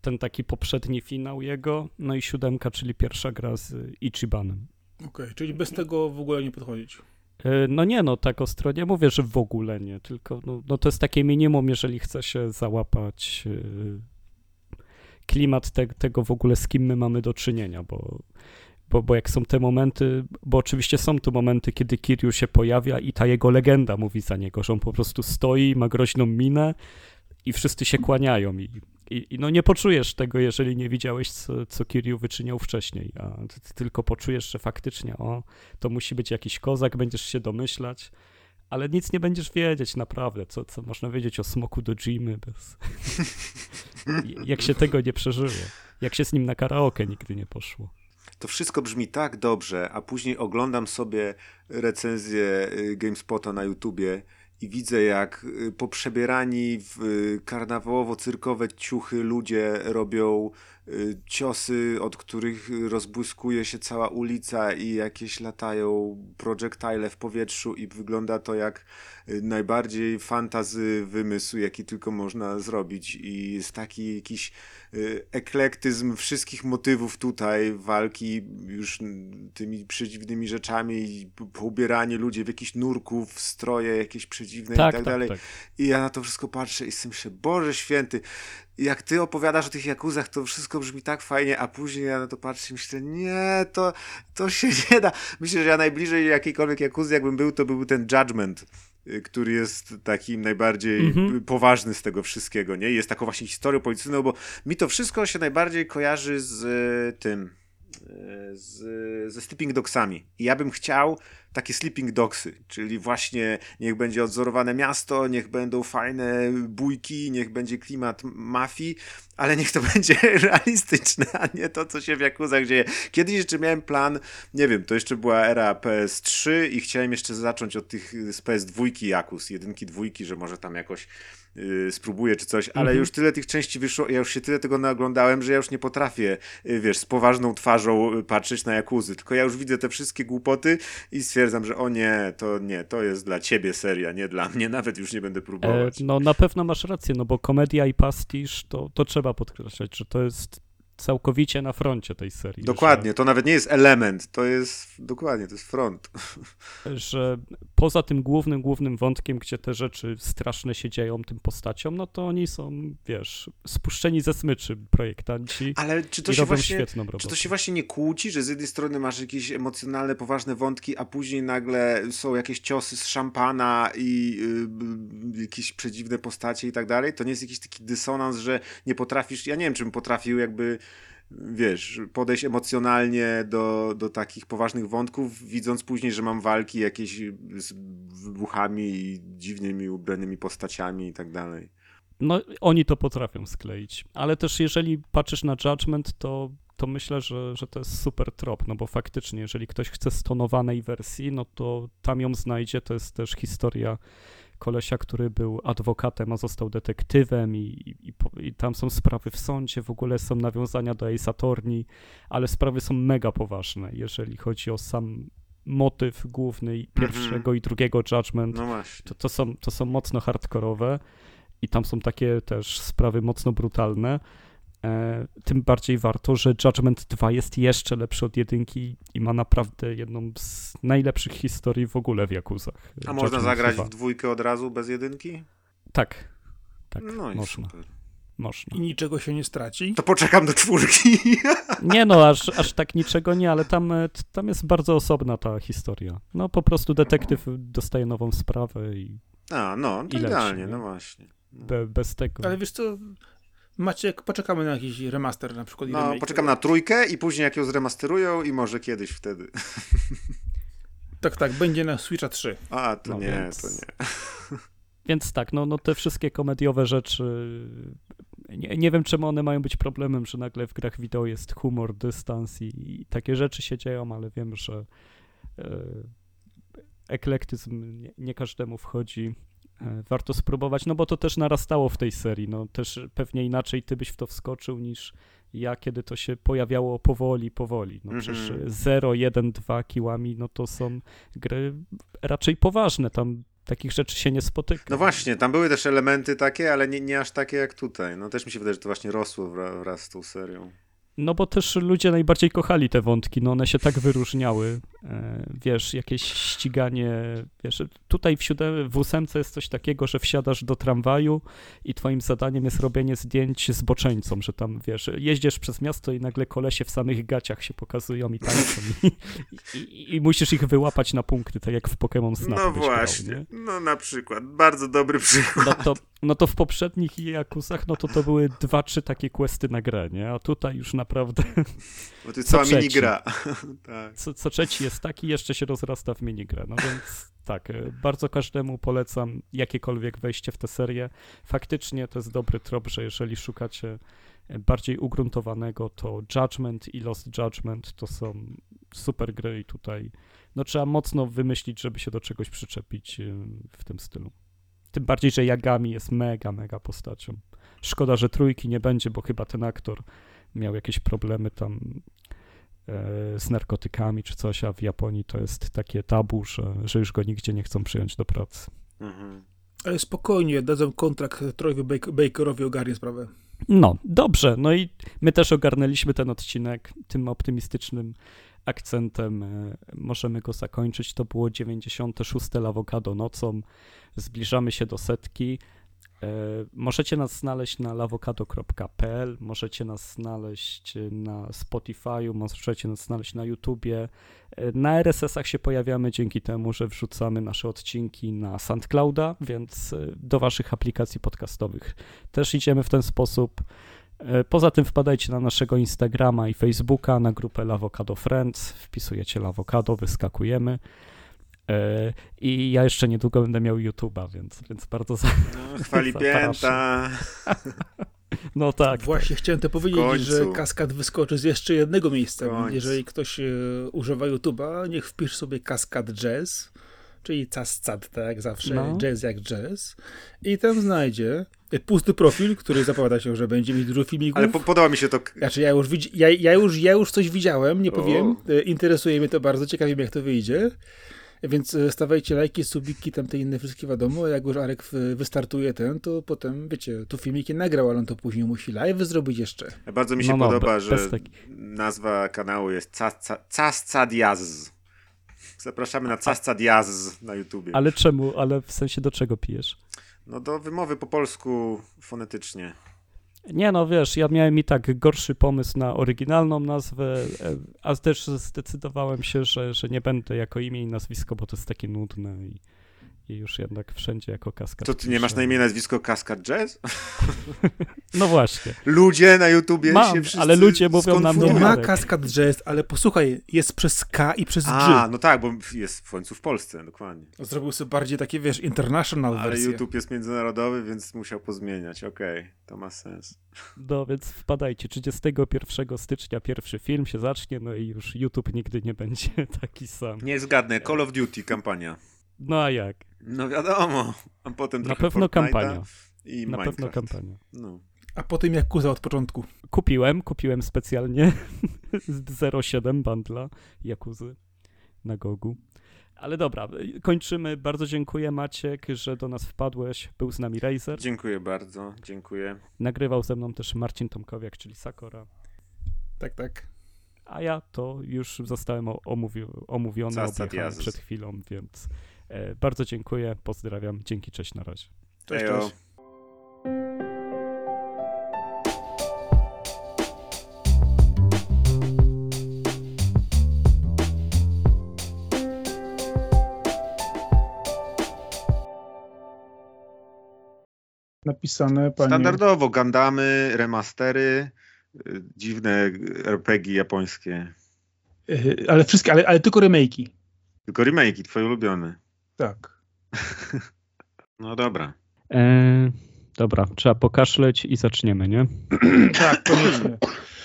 Speaker 2: ten taki poprzedni finał jego, no i siódemka, czyli pierwsza gra z Ichibanem.
Speaker 1: Okej, okay, czyli bez tego w ogóle nie podchodzić.
Speaker 2: E, no nie, no tak ostro nie mówię, że w ogóle nie, tylko no, no to jest takie minimum, jeżeli chce się załapać e, klimat te, tego w ogóle, z kim my mamy do czynienia, bo, bo, bo jak są te momenty, bo oczywiście są tu momenty, kiedy Kiryu się pojawia i ta jego legenda mówi za niego, że on po prostu stoi, ma groźną minę i wszyscy się kłaniają i i, I, no nie poczujesz tego, jeżeli nie widziałeś, co, co Kiryu wyczyniał wcześniej, a ty, ty tylko poczujesz, że faktycznie o, to musi być jakiś kozak, będziesz się domyślać, ale nic nie będziesz wiedzieć naprawdę, co, co można wiedzieć o smoku do Jimy, bez... jak się tego nie przeżyło, jak się z nim na karaoke nigdy nie poszło.
Speaker 3: To wszystko brzmi tak dobrze, a później oglądam sobie recenzję y, GameSpota na YouTubie i widzę, jak y, poprzebierani w y, karnawałowo-cyrkowe ciuchy ludzie robią ciosy, od których rozbłyskuje się cała ulica i jakieś latają projektile w powietrzu i wygląda to jak najbardziej fantazy wymysł, jaki tylko można zrobić i jest taki jakiś eklektyzm wszystkich motywów tutaj, walki już tymi przedziwnymi rzeczami i poubieranie ludzi w jakichś nurków, stroje jakieś przedziwne tak, i tak, tak dalej. Tak. I ja na to wszystko patrzę i sobie myślę, Boże Święty, jak ty opowiadasz o tych jakuzach, to wszystko brzmi tak fajnie, a później ja na to patrzę i myślę, nie, to, to się nie da. Myślę, że ja najbliżej jakiejkolwiek jakuzy, jakbym był, to byłby ten Judgment Y, który jest takim najbardziej mm-hmm. poważny z tego wszystkiego, nie? Jest taką właśnie historią policyjną, bo mi to wszystko się najbardziej kojarzy z y, tym, z, ze Sleeping Dogsami. I ja bym chciał takie Sleeping Dogsy, czyli właśnie niech będzie odzorowane miasto, niech będą fajne bójki, niech będzie klimat mafii, ale niech to będzie realistyczne, a nie to, co się w Jakuzach dzieje. Kiedyś jeszcze miałem plan, nie wiem, to jeszcze była era PS3 i chciałem jeszcze zacząć od tych z PS2 Jakuz, jedynki, dwójki, że może tam jakoś yy, spróbuję czy coś, ale mhm. już tyle tych części wyszło, ja już się tyle tego naoglądałem, że ja już nie potrafię, yy, wiesz, z poważną twarzą patrzeć na Jakuzy, tylko ja już widzę te wszystkie głupoty i stwierdzam, że o nie, to nie, to jest dla ciebie seria, nie dla mnie, nawet już nie będę próbować.
Speaker 2: E, no na pewno masz rację, no bo komedia i pastisz, to, to trzeba podkreślać, że to jest całkowicie na froncie tej serii.
Speaker 3: Dokładnie, że, to nawet nie jest element, to jest dokładnie, to jest front.
Speaker 2: Że poza tym głównym, głównym wątkiem, gdzie te rzeczy straszne się dzieją tym postaciom, no to oni są, wiesz, spuszczeni ze smyczy projektanci.
Speaker 3: Ale czy to, się właśnie, czy to się właśnie nie kłóci, że z jednej strony masz jakieś emocjonalne, poważne wątki, a później nagle są jakieś ciosy z szampana i yy, jakieś przedziwne postacie i tak dalej? To nie jest jakiś taki dysonans, że nie potrafisz, ja nie wiem, czym potrafił jakby wiesz, podejść emocjonalnie do, do takich poważnych wątków, widząc później, że mam walki jakieś z wybuchami i dziwnymi ubranymi postaciami i tak dalej.
Speaker 2: No, oni to potrafią skleić, ale też jeżeli patrzysz na Judgment, to, to myślę, że, że to jest super trop, no bo faktycznie, jeżeli ktoś chce stonowanej wersji, no to tam ją znajdzie, to jest też historia kolesia, który był adwokatem, a został detektywem i, i, i, tam są sprawy w sądzie, w ogóle są nawiązania do Ace Attorney, ale sprawy są mega poważne, jeżeli chodzi o sam motyw główny mhm. pierwszego mm -hmm. i drugiego Judgment, no to, to, są, to są mocno hardkorowe i tam są takie też sprawy mocno brutalne, tym bardziej warto, że Judgment 2 jest jeszcze lepszy od jedynki i ma naprawdę jedną z najlepszych historii w ogóle w Jakuzach. A
Speaker 3: Judgment można zagrać 2. w dwójkę od razu bez jedynki?
Speaker 2: Tak, tak,
Speaker 3: no i
Speaker 2: można.
Speaker 3: Super.
Speaker 2: Można.
Speaker 1: I niczego się nie straci?
Speaker 3: To poczekam do czwórki.
Speaker 2: Nie no, aż, aż tak niczego nie, ale tam, e, tam jest bardzo osobna ta historia. No po prostu detektyw dostaje nową sprawę i
Speaker 3: A, no, to idealnie, no właśnie.
Speaker 2: Be, bez tego.
Speaker 1: Ale wiesz co, Maciek, poczekamy na jakiś remaster na przykład.
Speaker 3: No, poczekam na trójkę i później jak ją zremasterują i może kiedyś wtedy.
Speaker 1: Tak, tak, będzie na Switcha 3.
Speaker 3: A, to no nie, więc... to nie.
Speaker 2: Więc tak, no, no te wszystkie komediowe rzeczy, nie, nie wiem czemu one mają być problemem, że nagle w grach wideo jest humor, dystans i, i takie rzeczy się dzieją, ale wiem, że e, eklektyzm nie, nie każdemu wchodzi warto spróbować, no bo to też narastało w tej serii, no też pewnie inaczej ty byś w to wskoczył niż ja, kiedy to się pojawiało powoli, powoli. No przecież 0, 1, 2 kiłami, no to są gry raczej poważne, tam takich rzeczy się nie spotyka.
Speaker 3: No właśnie, tam były też elementy takie, ale nie, nie aż takie jak tutaj. No też mi się wydaje, że to właśnie rosło wraz, wraz z tą serią.
Speaker 2: No bo też ludzie najbardziej kochali te wątki, no one się tak wyróżniały. E, wiesz, jakieś ściganie, wiesz, tutaj w, siódem, w ósemce jest coś takiego, że wsiadasz do tramwaju i twoim zadaniem jest robienie zdjęć z boczeńcą, że tam, wiesz, jeździsz przez miasto i nagle kolesie w samych gaciach się pokazują i tańczą i, i, i musisz ich wyłapać na punkty, tak jak w Pokémon Snap.
Speaker 3: No właśnie, grał, no na przykład, bardzo dobry przykład.
Speaker 2: No to, no to w poprzednich Jakuzach, no to to były dwa, trzy takie questy na grę, nie? A tutaj już naprawdę...
Speaker 3: Bo to jest cała minigra.
Speaker 2: tak. co, co trzeci jest taki, jeszcze się rozrasta w minigrę, no więc tak, e, bardzo każdemu polecam jakiekolwiek wejście w tę serię. Faktycznie to jest dobry trop, że jeżeli szukacie bardziej ugruntowanego, to Judgment i Lost Judgment to są super gry i tutaj no trzeba mocno wymyślić, żeby się do czegoś przyczepić e, w tym stylu. Tym bardziej, że Yagami jest mega, mega postacią. Szkoda, że trójki nie będzie, bo chyba ten aktor miał jakieś problemy tam e, z narkotykami czy coś, a w Japonii to jest takie tabu, że, że już go nigdzie nie chcą przyjąć do pracy. Mhm.
Speaker 1: Ale spokojnie, dadzą kontrakt Trojowi Bakerowi, ogarnie sprawę.
Speaker 2: No, dobrze. No i my też ogarnęliśmy ten odcinek tym optymistycznym akcentem. E, możemy go zakończyć. To było 96 Lawokado nocą. Zbliżamy się do setki. E, możecie nas znaleźć na lawokado.pl, możecie nas znaleźć na Spotify'u, możecie nas znaleźć na YouTubie. E, na RSS-ach się pojawiamy dzięki temu, że wrzucamy nasze odcinki na SoundClouda, więc do waszych aplikacji podcastowych też idziemy w ten sposób. E, poza tym wpadajcie na naszego Instagrama i Facebooka, na grupę Lavocado Friends, wpisujecie Lavocado, wyskakujemy. E, I ja jeszcze niedługo będę miał YouTube'a, więc, więc bardzo za,
Speaker 3: no, Chwali pięta.
Speaker 2: No tak.
Speaker 1: Właśnie tak. chciałem to powiedzieć, że kaskad wyskoczy z jeszcze jednego miejsca. Jeżeli ktoś e, używa YouTube'a, niech wpisz sobie kaskad jazz, czyli cascad, tak jak zawsze, no. jazz jak jazz. I tam znajdzie pusty profil, który zapowiada się, że będzie mieć dużo filmików.
Speaker 3: Ale po, podoba mi się to.
Speaker 1: Znaczy, ja już, widzi, ja, ja, już, ja już coś widziałem, nie powiem. O. E, interesuje mnie to bardzo, ciekawie jak to wyjdzie. Więc e, stawajcie lajki, subiki, tam te inne wszystkie wiadomo. Jak już Arek wystartuje ten, to potem, wiecie, tu filmiki nagrał, ale on to później musi live zrobić jeszcze.
Speaker 3: Bardzo mi się no, no, podoba, że nazwa kanału jest Casca Diaz. Zapraszamy na Casca Diaz na YouTubie.
Speaker 2: Ale czemu? Ale w sensie do czego pijesz?
Speaker 3: No do wymowy po polsku fonetycznie.
Speaker 2: Nie no, wiesz, ja miałem i tak gorszy pomysł na oryginalną nazwę, e, a też zdecydowałem się, że, że nie będę jako imię i nazwisko, bo to jest takie nudne i i już jednak wszędzie jako kaskad.
Speaker 3: To ty nie masz na imię nazwisko Kaskad Jazz?
Speaker 2: no właśnie.
Speaker 3: Ludzie na YouTubie
Speaker 2: Mam,
Speaker 3: się wszyscy
Speaker 2: ale ludzie mówią nam
Speaker 1: Nie ma Kaskad Jazz, ale posłuchaj, jest przez K i przez G.
Speaker 3: A, no tak, bo jest w końcu w Polsce, dokładnie.
Speaker 1: Zrobił sobie bardziej takie, wiesz, international
Speaker 3: ale
Speaker 1: wersję.
Speaker 3: Ale YouTube jest międzynarodowy, więc musiał pozmieniać. Okej, okay, to ma sens.
Speaker 2: No więc wpadajcie, 31 stycznia pierwszy film się zacznie, no i już YouTube nigdy nie będzie taki sam.
Speaker 3: Nie zgadnę, Call of Duty kampania.
Speaker 2: No a jak?
Speaker 3: No wiadomo, a potem
Speaker 2: Na pewno kampania.
Speaker 3: I
Speaker 2: Na
Speaker 3: Minecraft.
Speaker 2: pewno kampania. No.
Speaker 1: A potem jak kuza od początku.
Speaker 2: Kupiłem, kupiłem specjalnie 07 bandla Jakuzy na Gogu. Ale dobra, kończymy. Bardzo dziękuję Maciek, że do nas wpadłeś. Był z nami Razer.
Speaker 3: Dziękuję bardzo, dziękuję.
Speaker 2: Nagrywał ze mną też Marcin Tomkowiak, czyli Sakora.
Speaker 1: Tak, tak.
Speaker 2: A ja to już zostałem omówi omówiony, przed chwilą, więc bardzo dziękuję, pozdrawiam, dzięki, cześć, na razie.
Speaker 1: Cześć, cześć. napisane. Panie...
Speaker 3: Standardowo Gandamy, remastery, y, dziwne RPG japońskie.
Speaker 1: Y, ale wszystkie, ale, ale tylko remake'i.
Speaker 3: Tylko remake'i, twoje ulubione.
Speaker 1: Tak.
Speaker 3: no dobra.
Speaker 2: E, dobra, trzeba pokaszleć i zaczniemy, nie?
Speaker 1: tak, koniecznie.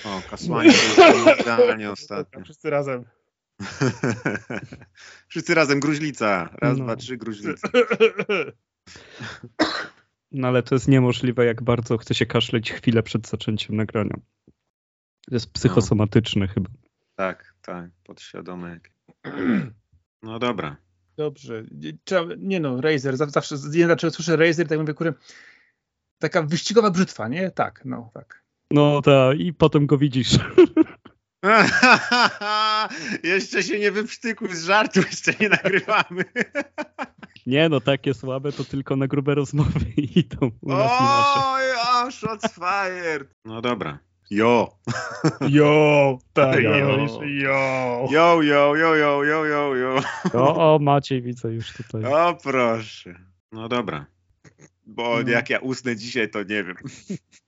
Speaker 3: O, kasłanie to idealnie ostatnio.
Speaker 1: Wszyscy razem.
Speaker 3: Wszyscy razem, gruźlica. Raz, no. dwa, trzy, gruźlica.
Speaker 2: No ale to jest niemożliwe, jak bardzo chce się kaszleć chwilę przed zaczęciem nagrania. To jest psychosomatyczne no. chyba.
Speaker 3: Tak, tak, podświadome. No dobra.
Speaker 1: Dobrze. Trzeba, nie no, Razer, zawsze, nie znaczy słyszę Razer, tak mówię, kurę, taka wyścigowa brzytwa, nie? Tak, no, tak.
Speaker 2: No tak, i potem go widzisz.
Speaker 3: jeszcze się nie wyprztykuj z żartu, jeszcze nie nagrywamy.
Speaker 2: Nie no, takie słabe to tylko na grube rozmowy idą u nas.
Speaker 3: Oj, a, shots fired. No dobra. Jo.
Speaker 2: Jo, tak,
Speaker 3: Jo.
Speaker 2: jo.
Speaker 3: Jo, jo, jo, jo, jo, jo, jo.
Speaker 2: O, o, Maciej widzę już tutaj.
Speaker 3: O proszę. No dobra. Bo
Speaker 2: No.
Speaker 3: jak ja usnę dzisiaj, to nie wiem.